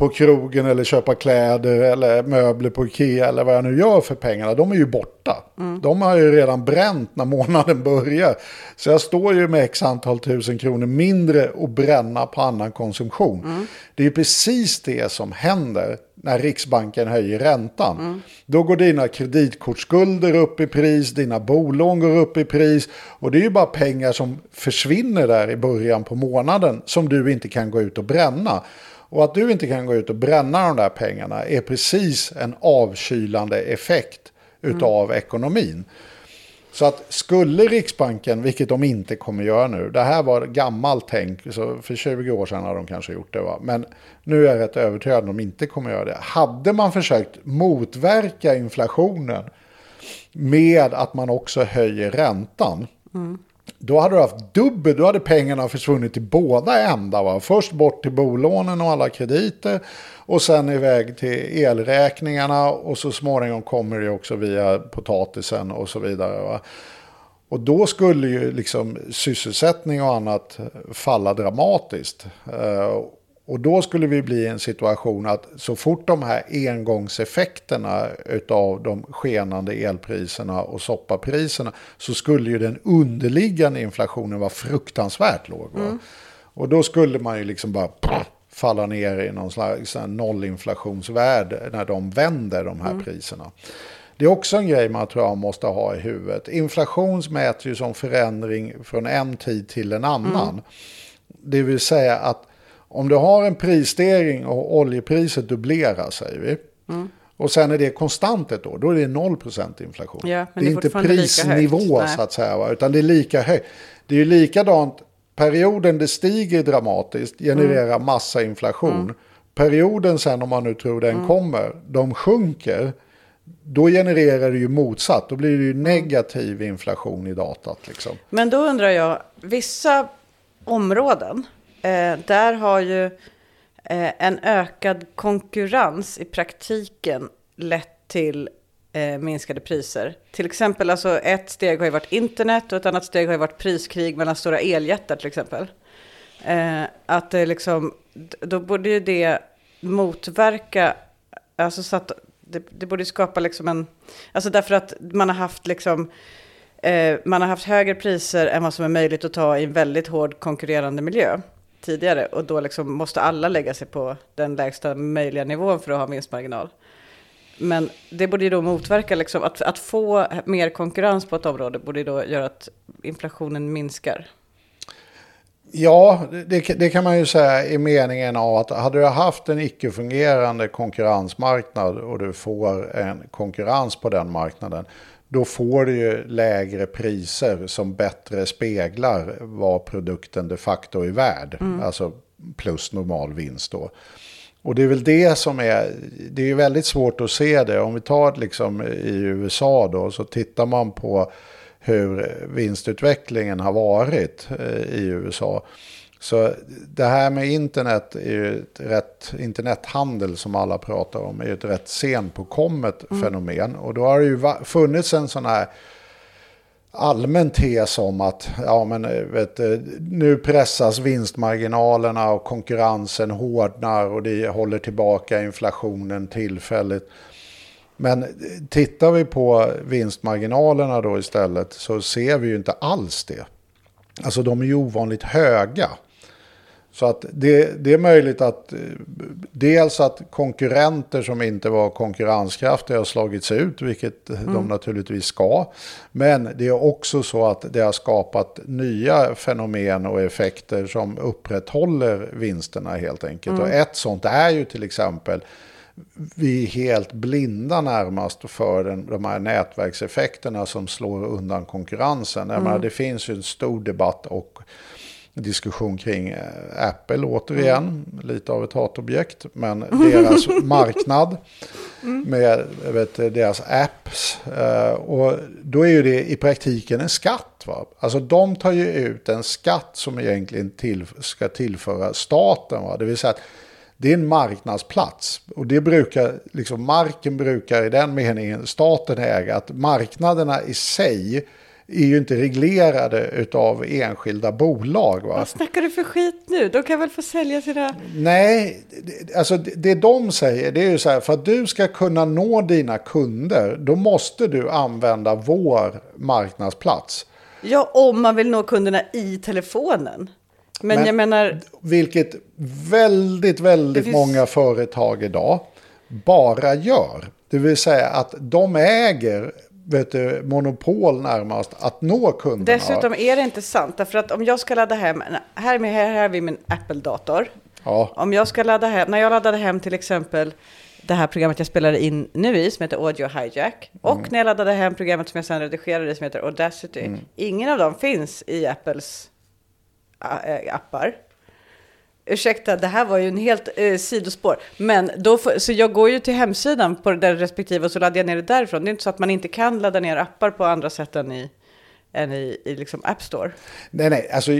på krogen eller köpa kläder eller möbler på Ikea eller vad jag nu gör för pengarna. De är ju borta. De har ju redan bränt när månaden börjar. Så jag står ju med x antal tusen kronor mindre att bränna på annan konsumtion. Det är ju precis det som händer när Riksbanken höjer räntan. Då går dina kreditkortsskulder upp i pris, dina bolån går upp i pris. Och det är ju bara pengar som försvinner där i början på månaden som du inte kan gå ut och bränna. Och att du inte kan gå ut och bränna de där pengarna är precis en avkylande effekt utav ekonomin. Så att skulle Riksbanken, vilket de inte kommer göra nu, det här var gammalt tänk, så för 20 år sedan har de kanske gjort det va, men nu är jag rätt övertygad om de inte kommer göra det. Hade man försökt motverka inflationen med att man också höjer räntan, då hade du haft dubbel, då hade pengarna försvunnit till båda ändar. Va? Först bort till bolånen och alla krediter och sen iväg till elräkningarna och så småningom kommer det också via potatisen och så vidare. Va? Och då skulle ju liksom sysselsättning och annat falla dramatiskt. Eh, Eh, Och då skulle vi bli i en situation att så fort de här engångseffekterna av de skenande elpriserna och soppapriserna så skulle ju den underliggande inflationen vara fruktansvärt låg. Va? Och då skulle man ju liksom bara falla ner i någon slags nollinflationsvärld när de vänder de här priserna. Det är också en grej man tror jag måste ha i huvudet. Inflation mäts ju som förändring från en tid till en annan. Det vill säga att om du har en prisstegring och oljepriset dubblerar säger vi. Och sen är det konstant ett år, då är det 0% inflation. Ja, det är det är inte prisnivå så att säga, va? utan det är lika högt. Det är ju likadant, perioden det stiger dramatiskt genererar Mm. massa inflation. Perioden sen, om man nu tror Mm. den kommer, de sjunker. Då genererar det ju motsatt, då blir det ju negativ inflation i datat. Liksom. Men då undrar jag, vissa områden, eh, där har ju eh, en ökad konkurrens i praktiken lett till eh, minskade priser. Till exempel, alltså ett steg har ju varit internet och ett annat steg har ju varit priskrig mellan stora eljättar till exempel. Eh, att det liksom, då borde ju det motverka, alltså så att det, det borde skapa liksom en, alltså därför att man har haft liksom, eh, man har haft högre priser än vad som är möjligt att ta i en väldigt hård konkurrerande miljö tidigare och då liksom måste alla lägga sig på den lägsta möjliga nivån för att ha vinstmarginal. Men det borde ju då motverka, liksom, att, att få mer konkurrens på ett område borde ju då göra att inflationen minskar. Ja, det, det kan man ju säga i meningen av att hade du haft en icke-fungerande konkurrensmarknad och du får en konkurrens på den marknaden, då får du ju lägre priser som bättre speglar vad produkten de facto är värd. Alltså plus normal vinst då. Och det är väl det som är, det är väldigt svårt att se det. Om vi tar liksom i USA då, så tittar man på hur vinstutvecklingen har varit eh, i USA. Så det här med internet är ju ett rätt, internethandel som alla pratar om, är ju ett rätt sent påkommet fenomen. Och då har det ju funnits en sån här allmän tes om att ja, men, eh, vet, du, nu pressas vinstmarginalerna och konkurrensen hårdnar och det håller tillbaka inflationen tillfälligt. Men tittar vi på vinstmarginalerna då istället så ser vi ju inte alls det. Alltså de är ju ovanligt höga. Så att det, det är möjligt att eh, dels att konkurrenter som inte var konkurrenskraftiga har slagits ut, vilket de naturligtvis ska. Men det är också så att det har skapat nya fenomen och effekter som upprätthåller vinsterna helt enkelt. Och ett sånt är ju till exempel vi är helt blinda närmast för den, de här nätverkseffekterna som slår undan konkurrensen. Jag menar, det finns ju en stor debatt och diskussion kring eh, Apple återigen, lite av ett hatobjekt, men deras marknad med jag vet, deras apps. eh, Och då är ju det i praktiken en skatt. Va? Alltså de tar ju ut en skatt som egentligen till, ska tillföra staten. Va? Det vill säga att det är en marknadsplats. Och det brukar, liksom marken brukar i den meningen staten äga. Att marknaderna i sig är ju inte reglerade av enskilda bolag. Va? Vad snackar du för skit nu? De kan väl få sälja sina... Nej, alltså det, det de säger det är ju så här, för att du ska kunna nå dina kunder, då måste du använda vår marknadsplats. Ja, om man vill nå kunderna i telefonen. Men, Men- jag menar, Vilket väldigt, väldigt finns- många företag idag bara gör. Det vill säga att de äger vet du, monopol närmast att nå kunderna. dessutom är det inte sant. Därför att om jag ska ladda hem, här, med, här, här har vi min Apple-dator. Ja, Om jag ska ladda hem, när jag laddade hem till exempel det här programmet jag spelade in nu i som heter Audio Hijack. Och Mm. när jag laddade hem programmet som jag sen redigerade som heter Audacity. Mm. Ingen av dem finns i Apples äh, appar. Ursäkta, det här var ju en helt eh, sidospår. Men då får, så jag går ju till hemsidan på den respektive och så laddar jag ner det därifrån. Det är inte så att man inte kan ladda ner appar på andra sätt än i, än i, i liksom App Store. nej, nej, alltså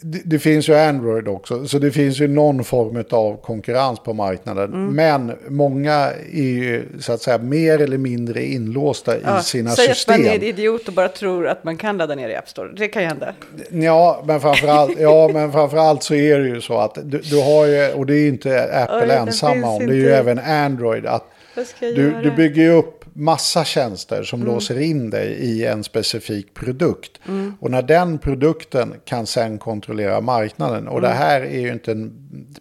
det, det finns ju Android också, så det finns ju någon form av konkurrens på marknaden. Mm. Men många är ju så att säga mer eller mindre inlåsta i sina säg system. att man är en idiot och bara tror att man kan ladda ner i App Store. Det kan ju hända. Ja, men framförallt, ja, men framförallt så är det ju så att du, du har ju, och det är inte Apple Oj, ensamma om, det är ju inte. även Android, att du, du bygger ju upp massa tjänster som Mm. låser in dig i en specifik produkt. Mm. Och när den produkten kan sen kontrollera marknaden, och det Mm. här är ju inte en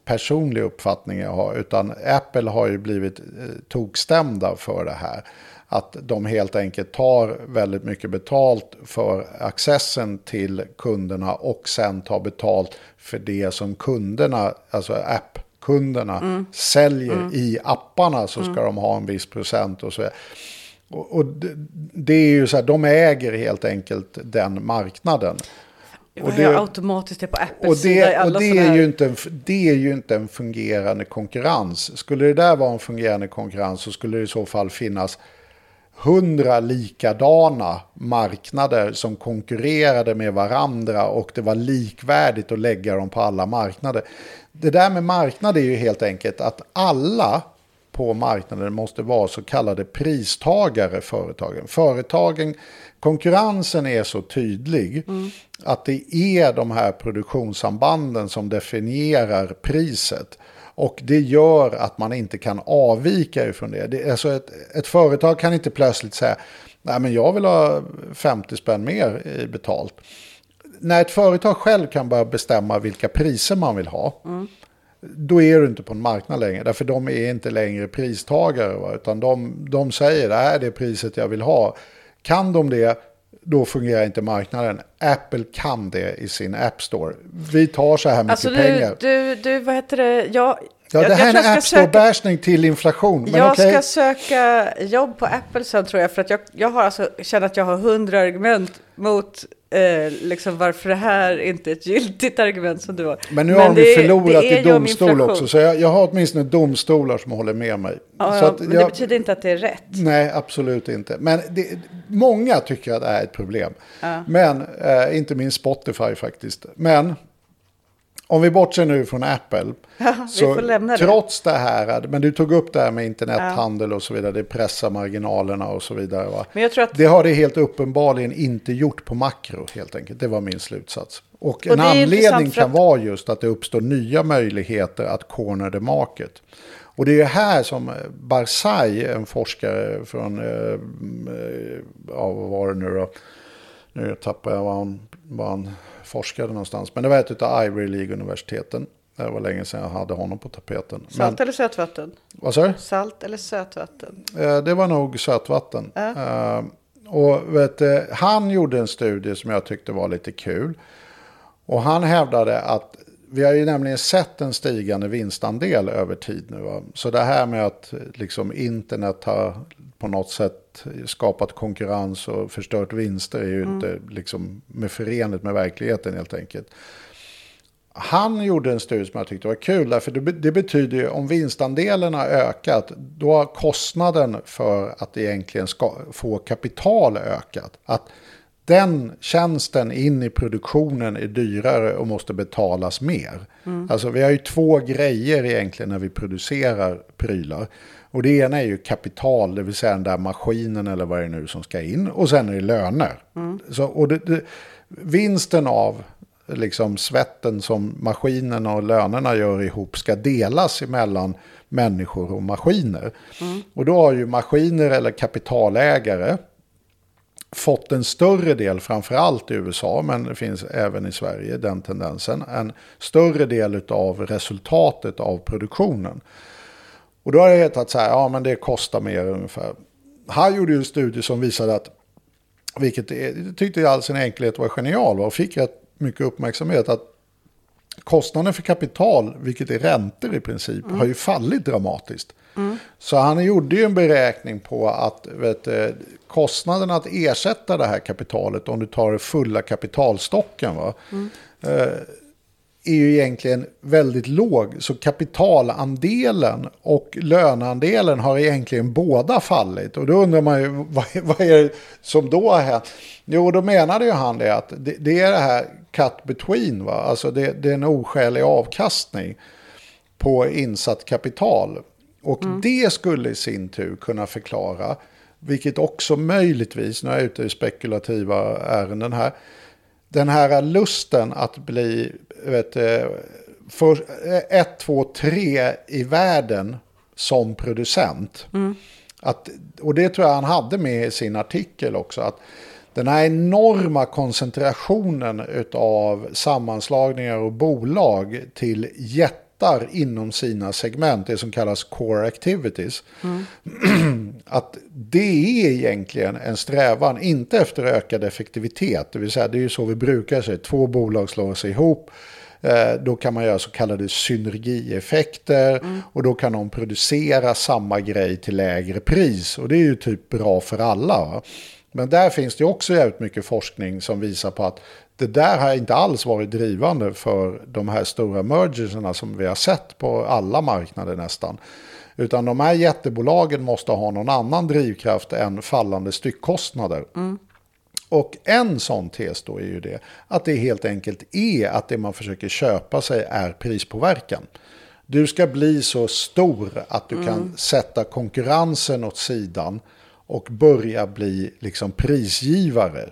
personlig uppfattning jag har, utan Apple har ju blivit eh, tokstämda för det här. Att de helt enkelt tar väldigt mycket betalt för accessen till kunderna och sen tar betalt för det som kunderna, alltså slutkunderna säljer i apparna så ska de ha en viss procent och så vidare. Och, och det, det är ju så här, de äger helt enkelt den marknaden. Och det- automatiskt det på Apples Och sida det, alla och det, är ju inte en, det är ju inte en fungerande konkurrens. Skulle det där vara en fungerande konkurrens så skulle det i så fall finnas hundra likadana marknader som konkurrerade med varandra och det var likvärdigt att lägga dem på alla marknader. Det där med marknad är ju helt enkelt att alla på marknaden måste vara så kallade pristagare företagen. Företagen, konkurrensen är så tydlig att det är de här produktionssambanden som definierar priset. Och det gör att man inte kan avvika ifrån det. det alltså ett, ett företag kan inte plötsligt säga Nej, men jag vill ha 50 spänn mer i betalt. När ett företag själv kan börja bestämma vilka priser man vill ha. Då är du inte på en marknad längre. Därför de är inte längre pristagare. Va? Utan de, de säger det här är det priset jag vill ha. Kan de det, då fungerar inte marknaden. Apple kan det i sin App Store. Vi tar så här mycket Alltså du, pengar. du, du, vad heter det? Jag, Ja, jag, det här jag är en jag App Store-bashning till inflation. Men jag okej. ska söka jobb på Apple sen tror jag. För att jag, jag har alltså, känner att jag har hundra argument mot eh, liksom varför det här inte är ett giltigt argument som du har. Men nu har de det ju förlorat det i domstol också. Så jag, jag har åtminstone domstolar som håller med mig. Ja, så ja, men det jag, betyder inte att det är rätt. Nej, absolut inte. Men det, många tycker att det är ett problem. Men, eh, inte minst Spotify faktiskt. Men, om vi bortser nu från Apple. vi så lämna det. trots det här, men du tog upp det här med internethandel och så vidare. Det pressar marginalerna och så vidare. Va? Men jag tror att Det har det helt uppenbarligen inte gjort på makro helt enkelt. Det var min slutsats. Och, en det är anledning kan att- vara just att det uppstår nya möjligheter att corner the market. Och det är här som Barzai, en forskare från, eh, eh, ja vad var det nu då? Nu tappar jag var han, var han forskade någonstans. Men det var ett av Ivy League-universiteten. Det var länge sedan jag hade honom på tapeten. Salt Men, eller sötvatten? vad sa du? Salt eller sötvatten? Eh, Det var nog sötvatten. Eh, Och vet, du, han gjorde en studie som jag tyckte var lite kul. Och han hävdade att vi har ju nämligen sett en stigande vinstandel över tid nu. Va? Så det här med att liksom, internet har på något sätt skapat konkurrens och förstört vinster är ju inte liksom, med förenligt med verkligheten helt enkelt. Han gjorde en studie som jag tyckte var kul, därför det, det betyder ju om vinstandelen har ökat, då har kostnaden för att egentligen ska få kapital ökat. Att den tjänsten in i produktionen är dyrare och måste betalas mer. Alltså vi har ju två grejer egentligen när vi producerar prylar. Och det ena är ju kapital, det vill säga den där maskinen eller vad det är nu som ska in. Och sen är det löner. Så, och det, det, vinsten av liksom svetten som maskinerna och lönerna gör ihop ska delas emellan människor och maskiner. Och då har ju maskiner eller kapitalägare fått en större del, framförallt i USA, men det finns även i Sverige den tendensen, en större del av resultatet av produktionen. Och då har det hetat så här, ja men det kostar mer ungefär. Han gjorde ju en studie som visade att, vilket är- jag tyckte i all sin enkelhet var genial och fick rätt mycket uppmärksamhet, att kostnaden för kapital, vilket är räntor i princip, har ju fallit dramatiskt. Så han gjorde ju en beräkning på att vet, eh, kostnaden att ersätta det här kapitalet, om du tar det fulla kapitalstocken, va, eh, är ju egentligen väldigt låg. Så kapitalandelen och löneandelen har egentligen båda fallit. Och då undrar man ju vad, vad är det som då har hänt? Jo, då menade ju han det att det, det är det här cut between. Va? Alltså det, det är en oskälig avkastning på insatt kapital. Och det skulle i sin tur kunna förklara, vilket också möjligtvis, nu är jag ute i spekulativa ärenden här, den här lusten att bli vet, du, för, ett, två, tre i världen som producent. Att, och det tror jag han hade med i sin artikel också. Att den här enorma koncentrationen av sammanslagningar och bolag till jättar inom sina segment, det som kallas core activities. att det är egentligen en strävan, inte efter ökad effektivitet, det vill säga det är ju så vi brukar säga, två bolag slår sig ihop, Eh, då kan man göra så kallade synergieffekter och då kan de producera samma grej till lägre pris. Och det är ju typ bra för alla. Va? Men där finns det också jävligt mycket forskning som visar på att det där har inte alls varit drivande för de här stora mergerserna som vi har sett på alla marknader nästan. Utan de här jättebolagen måste ha någon annan drivkraft än fallande styckkostnader. Och en sån tes då är ju det att det helt enkelt är att det man försöker köpa sig är prispåverkan. Du ska bli så stor att du kan sätta konkurrensen åt sidan och börja bli liksom prisgivare.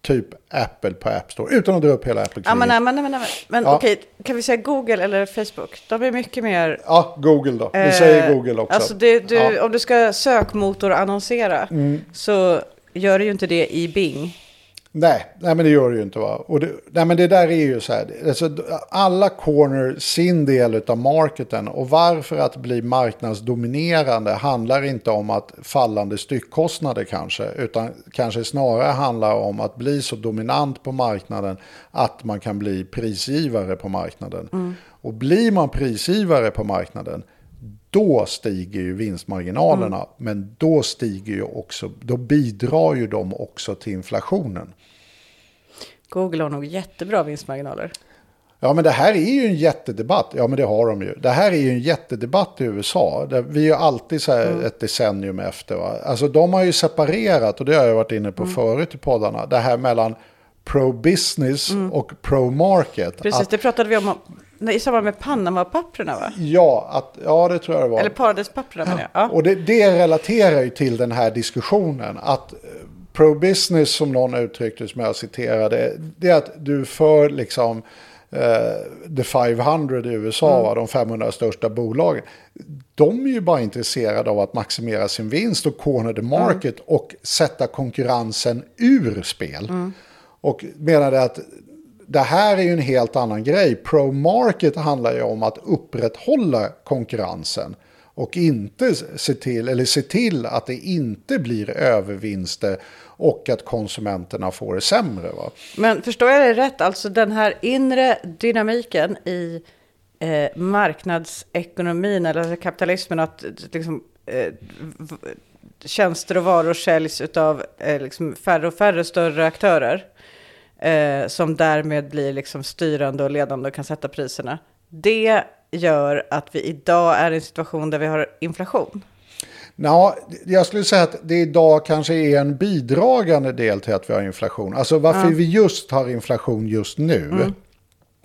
Typ Apple på App Store, utan att dra upp hela apple Ja, men, nej, men, nej, men, men Ja. okej, kan vi säga Google eller Facebook? De är mycket mer... Ja, Google då. Vi eh, säger Google också. Alltså det, du, Ja. Mm. om du ska sökmotorannonsera så gör du ju inte det i Bing. Nej, nej, men det gör det ju inte. Va? Och det, nej, men det där är ju så här. Alltså, alla corner sin del av marketen. Och varför att bli marknadsdominerande handlar inte om att fallande styckkostnader kanske. Utan kanske snarare handlar om att bli så dominant på marknaden att man kan bli prisgivare på marknaden. Och blir man prisgivare på marknaden då stiger ju vinstmarginalerna. Men då stiger ju också, då bidrar ju de också till inflationen. Google har nog jättebra vinstmarginaler. Ja men det här är ju en jättedebatt. Ja men det har de ju. Det här är ju en jättedebatt i USA. Vi är ju alltid så här ett decennium efter. Va? Alltså de har ju separerat, och det har jag varit inne på förut i poddarna. Det här mellan pro-business och pro-market. Precis, Att, det pratade vi om nej, i samband med Panama-papperna va? ja, att, ja, det tror jag det var. Eller Paradispapperna menar jag. Ja. Och det, det relaterar ju till den här diskussionen. Att eh, pro-business, som någon uttryckte som jag citerade, det är att du för liksom eh, the 500 i USA, va, de 500 största bolagen. De är ju bara intresserade av att maximera sin vinst och corner the market och sätta konkurrensen ur spel. Och menade att det här är ju en helt annan grej. Pro-market handlar ju om att upprätthålla konkurrensen. Och inte se till, eller se till att det inte blir övervinster och att konsumenterna får det sämre. Va? Men förstår jag det rätt? Alltså den här inre dynamiken i eh, marknadsekonomin eller kapitalismen, att liksom, eh, tjänster och varor säljs av eh, liksom färre och färre större aktörer, eh, som därmed blir liksom styrande och ledande och kan sätta priserna. Det gör att vi idag är i en situation där vi har inflation. Ja, jag skulle säga att det idag kanske är en bidragande del till att vi har inflation. Alltså varför vi just har inflation just nu,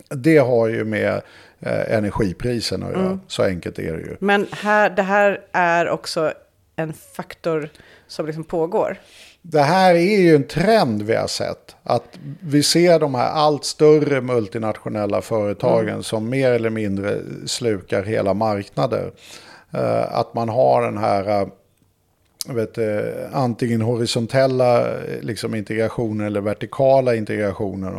det har ju med eh, energipriserna att göra. Så enkelt är det ju. Men här, det här är också en faktor som liksom pågår. Det här är ju en trend vi har sett. Att vi ser de här allt större multinationella företagen som mer eller mindre slukar hela marknader. Eh, att man har den här eh, vet, eh, antingen horisontella liksom, integrationen eller vertikala integrationen.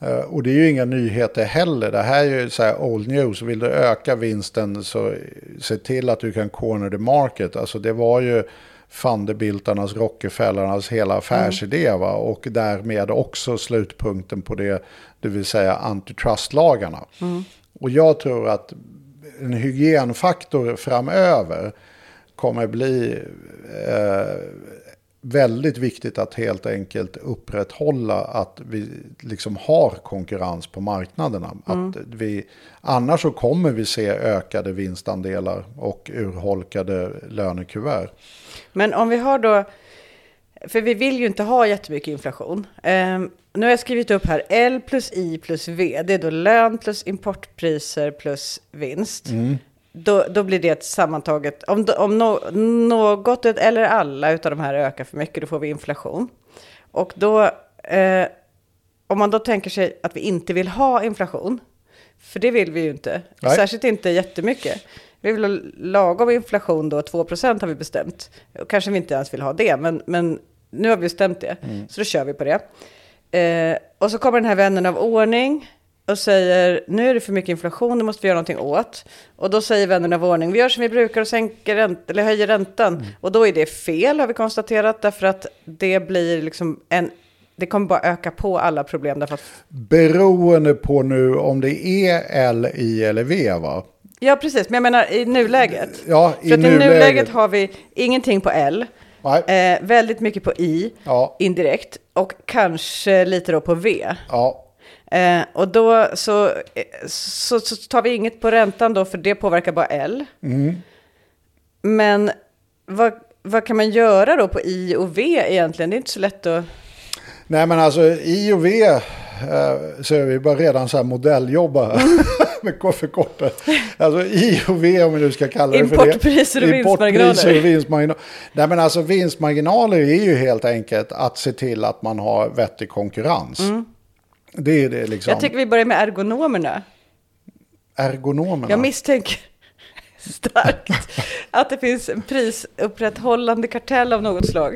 Eh, och det är ju inga nyheter heller. Det här är ju så här old news. Vill du öka vinsten så se till att du kan corner the market. Alltså det var ju Vanderbiltarnas, Rockefellarnas hela affärsidé. Va? Och därmed också slutpunkten på det, det vill säga antitrustlagarna. Och jag tror att en hygienfaktor framöver kommer bli eh, väldigt viktigt att helt enkelt upprätthålla att vi liksom har konkurrens på marknaderna. Att vi, annars så kommer vi se ökade vinstandelar och urholkade lönekuvert. Men om vi har då, för vi vill ju inte ha jättemycket inflation. Ehm, nu har jag skrivit upp här L plus I plus V. Det är då lön plus importpriser plus vinst. Då, då blir det ett sammantaget, om, om no, något eller alla av de här ökar för mycket, då får vi inflation. Och då, eh, om man då tänker sig att vi inte vill ha inflation, för det vill vi ju inte, Nej. särskilt inte jättemycket. Vi vill ha lagom inflation då, 2% har vi bestämt. Kanske vi inte ens vill ha det, men, men nu har vi bestämt det. Så då kör vi på det. Eh, och så kommer den här vännen av ordning och säger nu är det för mycket inflation, det måste vi göra någonting åt. Och då säger vännen av ordning, vi gör som vi brukar och sänker ränt eller höjer räntan. Och då är det fel har vi konstaterat, därför att det blir liksom en det kommer bara öka på alla problem därför att Beroende på nu om det är L, I eller V va? Ja, precis. Men jag menar i nuläget. Ja, i För att i nuläget. har vi ingenting på L, eh, väldigt mycket på I, Ja. indirekt, och kanske lite då på V. Ja, Eh, och då så, eh, så, så tar vi inget på räntan då, för det påverkar bara L. Mm. Men vad, vad kan man göra då på I och V egentligen? Det är inte så lätt att... nej men alltså I och V eh, så är vi bara redan så här modelljobba Mm. med ko- förkortat. Alltså I och V om vi nu ska kalla det för det. Importpriser och. Importpriser och vinstmarginaler. Nej men alltså vinstmarginaler är ju helt enkelt att se till att man har vettig konkurrens. Det är det liksom. Mm. Jag tycker vi börjar med ergonomerna. Ergonomerna. Jag misstänker starkt att det finns en prisupprätthållande kartell av något slag.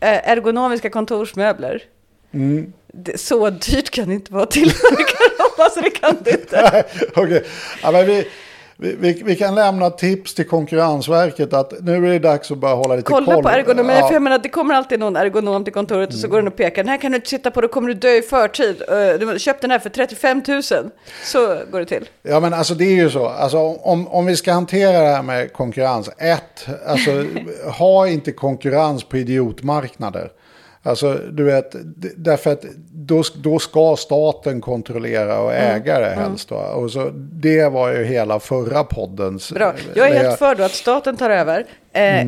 Eh, Ergonomiska kontorsmöbler. Mm. Så dyrt kan det inte vara att tillverka dem, alltså det kan det inte. Okej, ja, men vi, vi, vi, kan lämna tips till Konkurrensverket att nu är det dags att börja hålla lite Kolla koll. på ergonomi, Ja. för jag menar det kommer alltid någon ergonom till kontoret och så går den och pekar. Den här kan du inte sitta på, då kommer du dö i förtid. Eh, Du köpte den här för 35 000. Så går det till. Ja men alltså det är ju så. Alltså, om, om vi ska hantera det här med konkurrens. Ett, alltså ha inte konkurrens på idiotmarknader. Alltså du vet, därför att då, då ska staten kontrollera och Mm. äga det helst. Va? Och så, det var ju hela förra poddens... Bra. Jag är det- helt för då att staten tar över. Eh,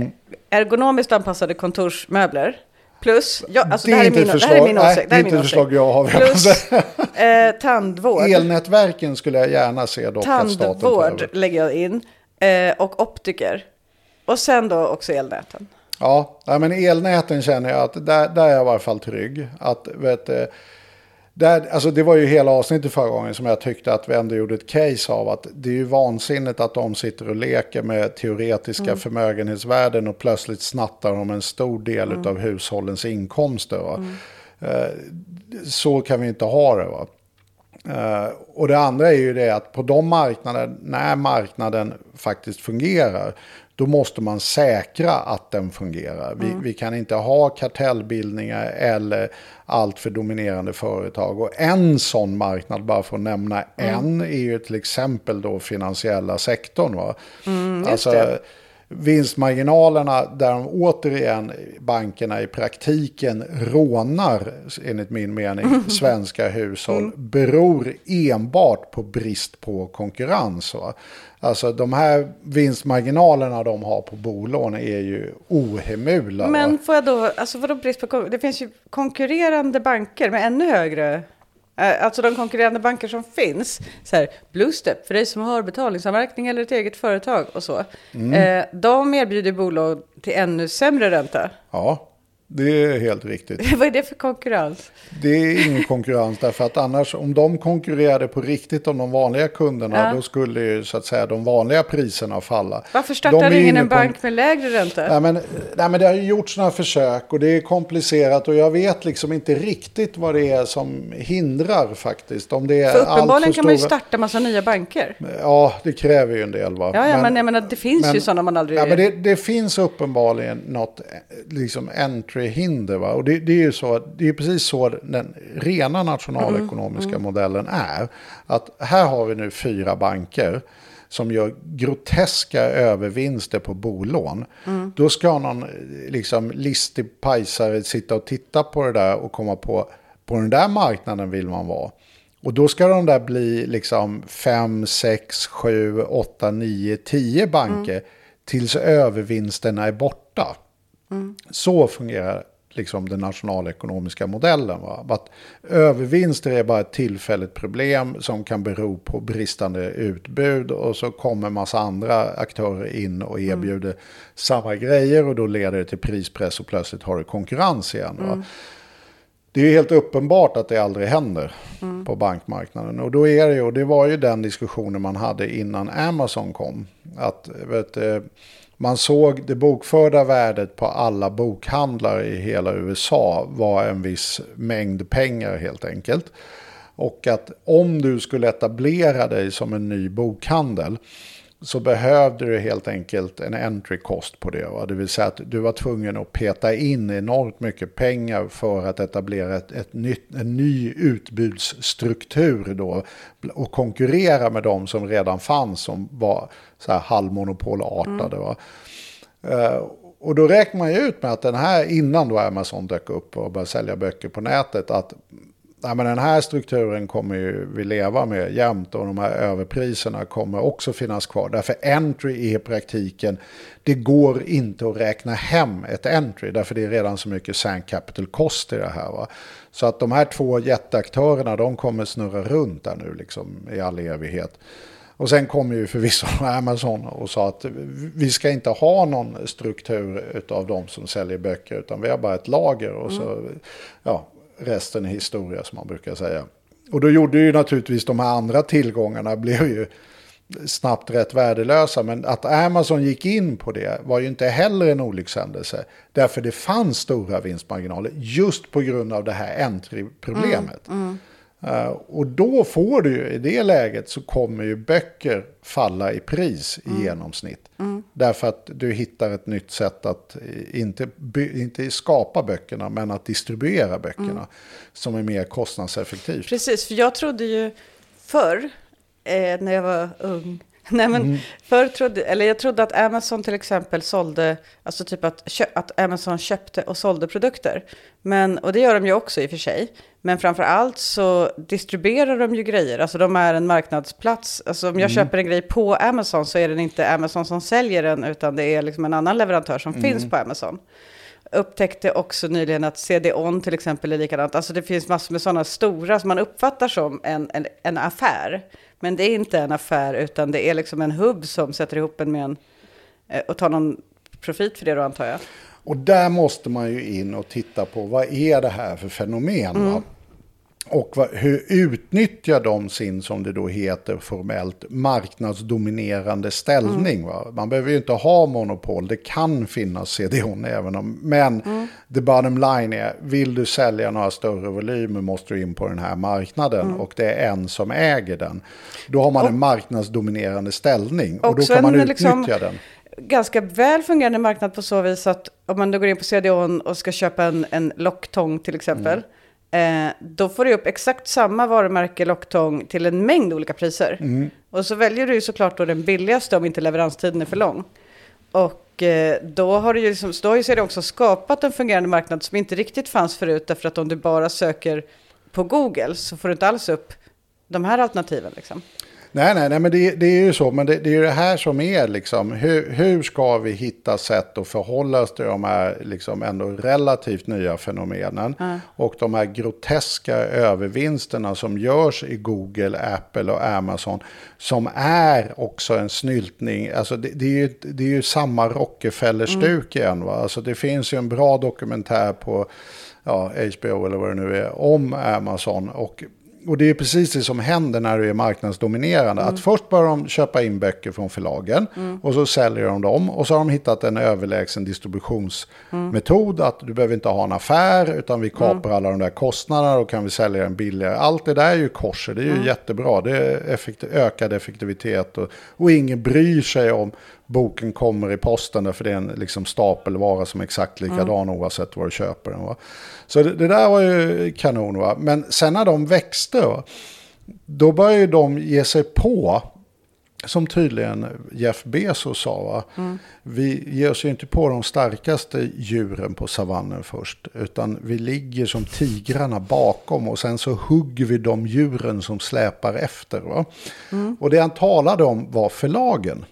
Ergonomiskt anpassade kontorsmöbler. Plus, ja, alltså Det det, är här är min, det här är min nej, åsikt. det är inte ett förslag jag har, jag Plus eh, tandvård. Elnätverken skulle jag gärna se dock att staten tar Tandvård över. lägger jag in. Eh, och optiker. Och sen då också elnäten. Ja, men elnäten känner jag att där, där är jag i varje fall trygg. Att, vet, du, där, alltså det var ju hela avsnittet förra gången som jag tyckte att vi ändå gjorde ett case av att det är ju vansinnigt att de sitter och leker med teoretiska förmögenhetsvärden och plötsligt snattar de en stor del av hushållens inkomster. Va? Eh, så kan vi inte ha det. Va? Eh, och det andra är ju det att på de marknader, när marknaden faktiskt fungerar, då måste man säkra att den fungerar. Vi, vi kan inte ha kartellbildningar eller allt för dominerande företag. Och en sån marknad, bara för att nämna en, är ju till exempel då finansiella sektorn. Va? alltså, det. Vinstmarginalerna där de återigen, bankerna i praktiken rånar, enligt min mening, svenska hushåll, beror enbart på brist på konkurrens. Va? Alltså de här vinstmarginalerna de har på bolån är ju ohemula. va? Men får jag då, alltså vadå brist på kon- Det finns ju konkurrerande banker med ännu högre, alltså de konkurrerande banker som finns. Så här, Bluestep, för dig som har betalningsanmärkning eller ett eget företag och så. Mm. Eh, de erbjuder bolag till ännu sämre ränta. Ja, det är helt riktigt. Vad är det för konkurrens? Det är ingen konkurrens därför att annars om de konkurrerade på riktigt om de vanliga kunderna Ja. då skulle ju så att säga de vanliga priserna falla. Varför startar ingen en bank med lägre ränta? Nej men, nej men det har ju gjorts några försök och det är komplicerat och jag vet liksom inte riktigt vad det är som hindrar faktiskt. Om det är För uppenbarligen för kan man ju stora- starta massa nya banker. Ja, det kräver ju en del va. Ja, ja men, jag menar, det finns ju sådana man aldrig... Ja, men det, det finns uppenbarligen något eh, liksom entry-hinder. Va? Och det, det är ju så, det är precis så den rena nationalekonomiska Mm, modellen är. Att här har vi nu fyra banker som gör groteska övervinster på bolån. Mm. Då ska någon liksom, listig pajsare sitta och titta på det där och komma på, på den där marknaden vill man vara. Och då ska de där bli liksom 5, 6, 7, 8, 9, 10 banker tills övervinsterna är borta. Så fungerar liksom den nationalekonomiska modellen. Va? Att övervinster är bara ett tillfälligt problem som kan bero på bristande utbud och så kommer massa andra aktörer in och erbjuder samma grejer och då leder det till prispress och plötsligt har du konkurrens igen. Va? Det är helt uppenbart att det aldrig händer på bankmarknaden. Och då är det ju, och det var ju den diskussionen man hade innan Amazon kom. Att vet, du, man såg det bokförda värdet på alla bokhandlare i hela USA var en viss mängd pengar helt enkelt. Och att om du skulle etablera dig som en ny bokhandel så behövde du helt enkelt en entry cost på det. Va? Det vill säga att du var tvungen att peta in enormt mycket pengar för att etablera ett, ett nytt, en ny utbudsstruktur då och konkurrera med de som redan fanns som var så här halvmonopolartade. Mm. Va? Uh, och då räknar man ju ut med att den här, innan då Amazon dök upp och började sälja böcker på nätet, att ja, men den här strukturen kommer ju vi leva med jämt och de här överpriserna kommer också finnas kvar. Därför entry är i praktiken, det går inte att räkna hem ett entry därför det är redan så mycket sand capital cost i det här. Va? Så att de här två jätteaktörerna de kommer snurra runt där nu liksom i all evighet. Och sen kom ju förvisso Amazon och sa att vi ska inte ha någon struktur av de som säljer böcker utan vi har bara ett lager och så mm. ja, resten är historia som man brukar säga. Och då gjorde ju naturligtvis de här andra tillgångarna blev ju snabbt rätt värdelösa. Men att Amazon gick in på det var ju inte heller en olyckshändelse. Därför det fanns stora vinstmarginaler just på grund av det här entry-problemet. Mm, mm. Uh, och då får du ju, i det läget så kommer ju böcker falla i pris i mm. genomsnitt. Mm. Därför att du hittar ett nytt sätt att inte, inte skapa böckerna men att distribuera böckerna. Mm. Som är mer kostnadseffektivt. Precis, för jag trodde ju förr, eh, när jag var ung, Nej, men mm. förr trodde, eller jag trodde att Amazon till exempel sålde, alltså typ att, att Amazon köpte och sålde produkter. Men, och det gör de ju också i och för sig. Men framför allt så distribuerar de ju grejer, alltså de är en marknadsplats. Alltså om jag mm. köper en grej på Amazon så är det inte Amazon som säljer den, utan det är liksom en annan leverantör som mm. finns på Amazon. Upptäckte också nyligen att CD-ON till exempel är likadant. Alltså det finns massor med sådana stora som man uppfattar som en, en, en affär. Men det är inte en affär, utan det är liksom en hubb som sätter ihop en med en eh, och tar någon profit för det då antar jag. Och där måste man ju in och titta på vad är det här för fenomen. Mm. Och vad, hur utnyttjar de sin, som det då heter formellt, marknadsdominerande ställning? Mm. Man behöver ju inte ha monopol, det kan finnas CDON även om... Men mm. the bottom line är, vill du sälja några större volymer måste du in på den här marknaden mm. och det är en som äger den. Då har man och, en marknadsdominerande ställning och då kan man utnyttja liksom, den ganska väl fungerande marknad på så vis att om man då går in på CDON och ska köpa en, en locktång till exempel, mm. Eh, då får du upp exakt samma varumärke locktång till en mängd olika priser. Mm. Och så väljer du ju såklart då den billigaste om inte leveranstiden är för lång. Och eh, då har du ju liksom, då har ju också skapat en fungerande marknad som inte riktigt fanns förut. Därför att om du bara söker på Google så får du inte alls upp de här alternativen. Liksom. Nej, nej, nej men det, det, är ju så. Men det, det är ju det här som är liksom. Hur, hur ska vi hitta sätt att förhålla oss till de här liksom ändå relativt nya fenomenen. Mm. Och de här groteska övervinsterna som görs i Google, Apple och Amazon. Som är också en snyltning. Alltså det, det är, ju, det är ju samma Rockefeller-stuk mm. igen. Va? Alltså det finns ju en bra dokumentär på ja, HBO eller vad det nu är om Amazon. Och och det är precis det som händer när du är marknadsdominerande. Mm. Att först börjar de köpa in böcker från förlagen mm. och så säljer de dem. Och så har de hittat en överlägsen distributionsmetod. Mm. Att du behöver inte ha en affär utan vi kapar mm. alla de där kostnaderna och kan vi sälja den billigare. Allt det där är ju korser, det är ju mm. jättebra. Det är effekt ökad effektivitet och, och ingen bryr sig om boken kommer i posten därför det är en liksom, stapelvara som är exakt likadan mm. oavsett var du köper den. Va? Så det, det, där var ju kanon. Va? Men sen när de växte, va? då började de ge sig på, som tydligen Jeff Bezos sa, va? Mm. vi ger oss ju inte på de starkaste djuren på savannen först, utan vi ligger som tigrarna bakom och sen så hugger vi de djuren som släpar efter. Va? Mm. Och det han talade om var förlagen.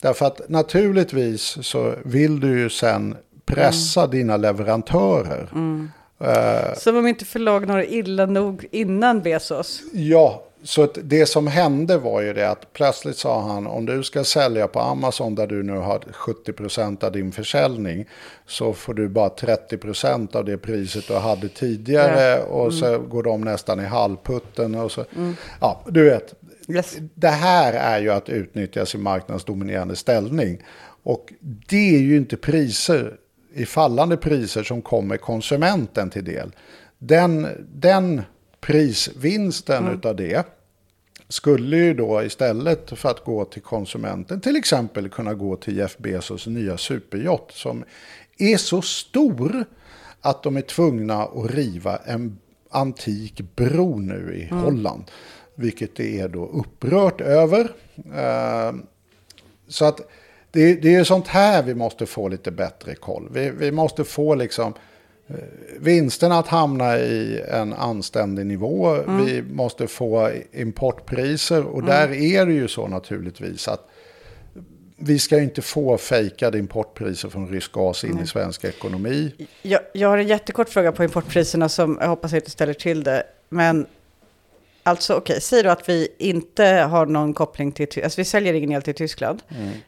Därför att naturligtvis så vill du ju sen pressa mm. dina leverantörer. Mm. Uh, Som om inte förlag några illa nog innan Bezos. Ja, så det som hände var ju det att plötsligt sa han om du ska sälja på Amazon där du nu har 70% av din försäljning så får du bara 30% av det priset du hade tidigare ja. och mm. så går de nästan i halvputten och så. Mm. Ja, du vet, Yes. Det här är ju att utnyttja sin marknadsdominerande ställning. Och det är ju inte priser i fallande priser som kommer konsumenten till del. Den, den prisvinsten mm. utav det skulle ju då istället för att gå till konsumenten till exempel kunna gå till Jeff Bezos nya superyacht som är så stor att de är tvungna att riva en antik bro nu i Holland. Vilket det är då upprört över. Eh, så att det, det är sånt här vi måste få lite bättre koll. Vi, vi måste få liksom eh, vinsterna att hamna i en anständig nivå. Vi måste få importpriser och där är det ju så naturligtvis att vi ska ju inte få fejkade importpriser från rysk gas in i svensk ekonomi. Jag, jag har en jättekort fråga på importpriserna som jag hoppas inte ställer till det. Men alltså okej, säg då att vi inte har någon koppling till, alltså vi säljer ingen el till Tyskland.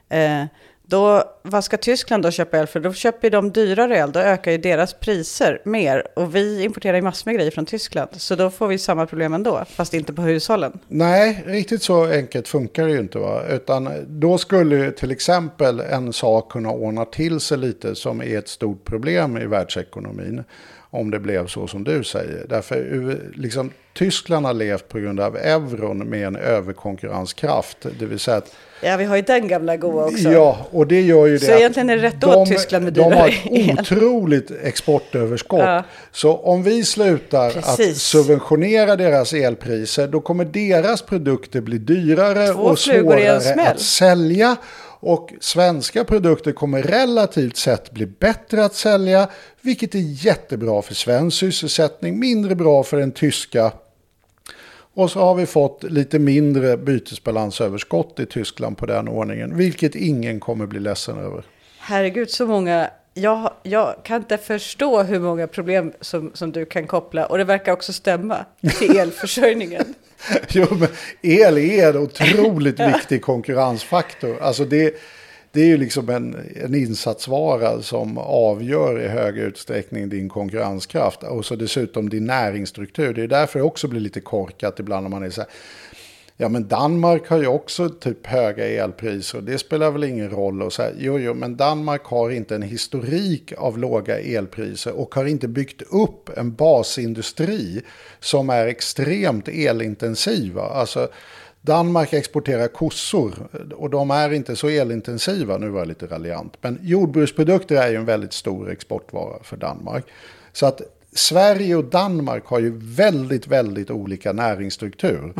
Eh, då, vad ska Tyskland då köpa el för? Då köper ju de dyrare el, då ökar ju deras priser mer. Och vi importerar ju massor med grejer från Tyskland. Så då får vi samma problem ändå, fast inte på hushållen. Nej, riktigt så enkelt funkar det ju inte. Va? Utan då skulle ju till exempel en sak kunna ordna till sig lite som är ett stort problem i världsekonomin. Om det blev så som du säger. Därför u- liksom, Tyskland har levt på grund av euron med en överkonkurrenskraft. Det vill säga att Ja, vi har ju den gamla goa också. Ja, och det gör ju det Så att egentligen är det rätt åt Tyskland med De har ett otroligt exportöverskott. Ja. Så om vi slutar att Precis. subventionera deras elpriser, då kommer deras produkter bli dyrare Två och svårare att sälja. Och svenska produkter kommer relativt sett bli bättre att sälja, vilket är jättebra för svensk sysselsättning, mindre bra för den tyska och så har vi fått lite mindre bytesbalansöverskott i Tyskland på den ordningen, vilket ingen kommer bli ledsen över. Herregud, så många. Jag, jag kan inte förstå hur många problem som, som du kan koppla. Och det verkar också stämma till elförsörjningen. Jo, men el är en otroligt viktig konkurrensfaktor. Alltså det, det är ju liksom en, en insatsvara som avgör i hög utsträckning din konkurrenskraft. Och så dessutom din näringsstruktur. Det är därför det också blir lite korkat ibland när man är så här. Ja men Danmark har ju också typ höga elpriser och det spelar väl ingen roll. Och så här, jo, jo, men Danmark har inte en historik av låga elpriser och har inte byggt upp en basindustri som är extremt elintensiva. Alltså Danmark exporterar kossor och de är inte så elintensiva, nu var jag lite raljant. Men jordbruksprodukter är ju en väldigt stor exportvara för Danmark. Så att Sverige och Danmark har ju väldigt, väldigt olika näringsstruktur.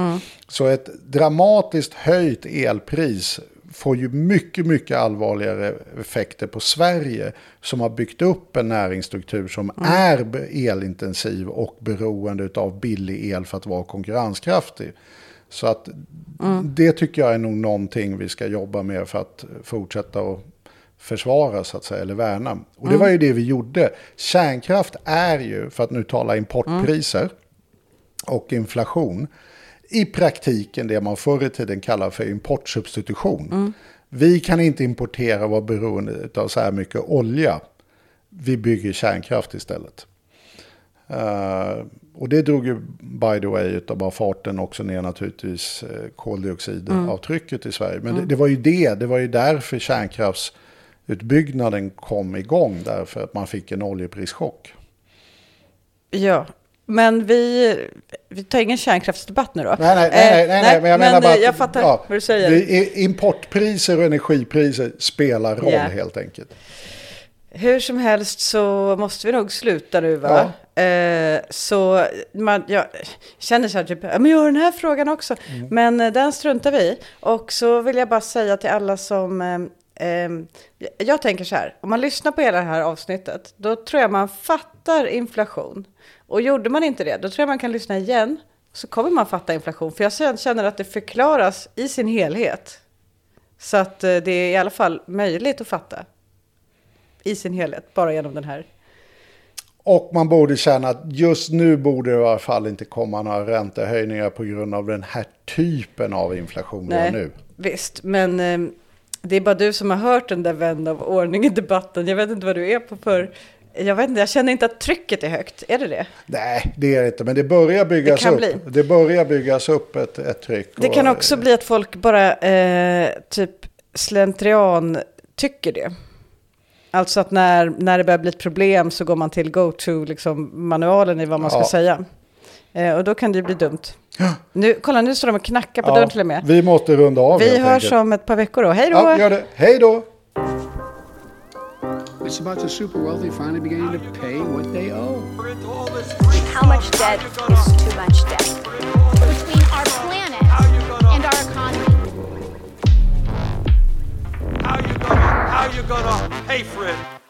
Så ett dramatiskt höjt elpris får ju mycket, mycket allvarligare effekter på Sverige som har byggt upp en näringsstruktur som är be- elintensiv och beroende av billig el för att vara konkurrenskraftig. Så att det tycker jag är nog någonting vi ska jobba med för att fortsätta att försvara så att säga, eller värna. Och det var ju det vi gjorde. Kärnkraft är ju, för att nu tala importpriser och inflation, i praktiken det man förr i tiden kallar för importsubstitution. Vi kan inte importera och vara beroende av så här mycket olja. Vi bygger kärnkraft istället. Eh, och det drog ju by the way utav bara farten också ner naturligtvis uh, koldioxidavtrycket i Sverige. Men det, det var ju det, det var ju därför kärnkraftsutbyggnaden kom igång. Därför att man fick en oljeprischock. Ja, men vi, vi tar ingen kärnkraftsdebatt nu då. Nej, nej, nej, nej, nej, men jag menar bara eh, att, jag fattar ja, vad du säger. importpriser och energipriser spelar roll Ja. helt enkelt. Hur som helst så måste vi nog sluta nu va? Eh, så man, jag känner så här typ, ja, men jag har den här frågan också. Mm. Men eh, den struntar vi. Och så vill jag bara säga till alla som, eh, eh, jag tänker så här, om man lyssnar på hela det här avsnittet, då tror jag man fattar inflation. Och gjorde man inte det, då tror jag man kan lyssna igen. Så kommer man fatta inflation. För jag känner att det förklaras i sin helhet. Så att eh, det är i alla fall möjligt att fatta i sin helhet, bara genom den här. Och man borde känna att just nu borde det i alla fall inte komma några räntehöjningar på grund av den här typen av inflation vi har nu. visst, men eh, det är bara du som har hört den där vän av ordning i debatten. Jag vet inte vad du är på för... Jag vet inte, jag känner inte att trycket är högt. Är det det? Nej, det är det inte, men det börjar byggas Det kan upp. bli. Det börjar byggas upp ett, ett tryck. Det och- kan också bli att folk bara eh, typ slentrian tycker det. Alltså att när, när det börjar bli ett problem så går man till go-to liksom, i vad man ska Ja. säga. Eh, och då kan det bli dumt. Nu, kolla, nu står de och knackar på ja, dörren till och med. Vi måste runda av Vi hörs om ett par veckor då. Hej då! Ja, gör det. Hej då! It's about the super wealthy finally beginning to pay what they owe. How much debt is too much debt? Between our planet and our economy. How you gonna, how you gonna pay for it?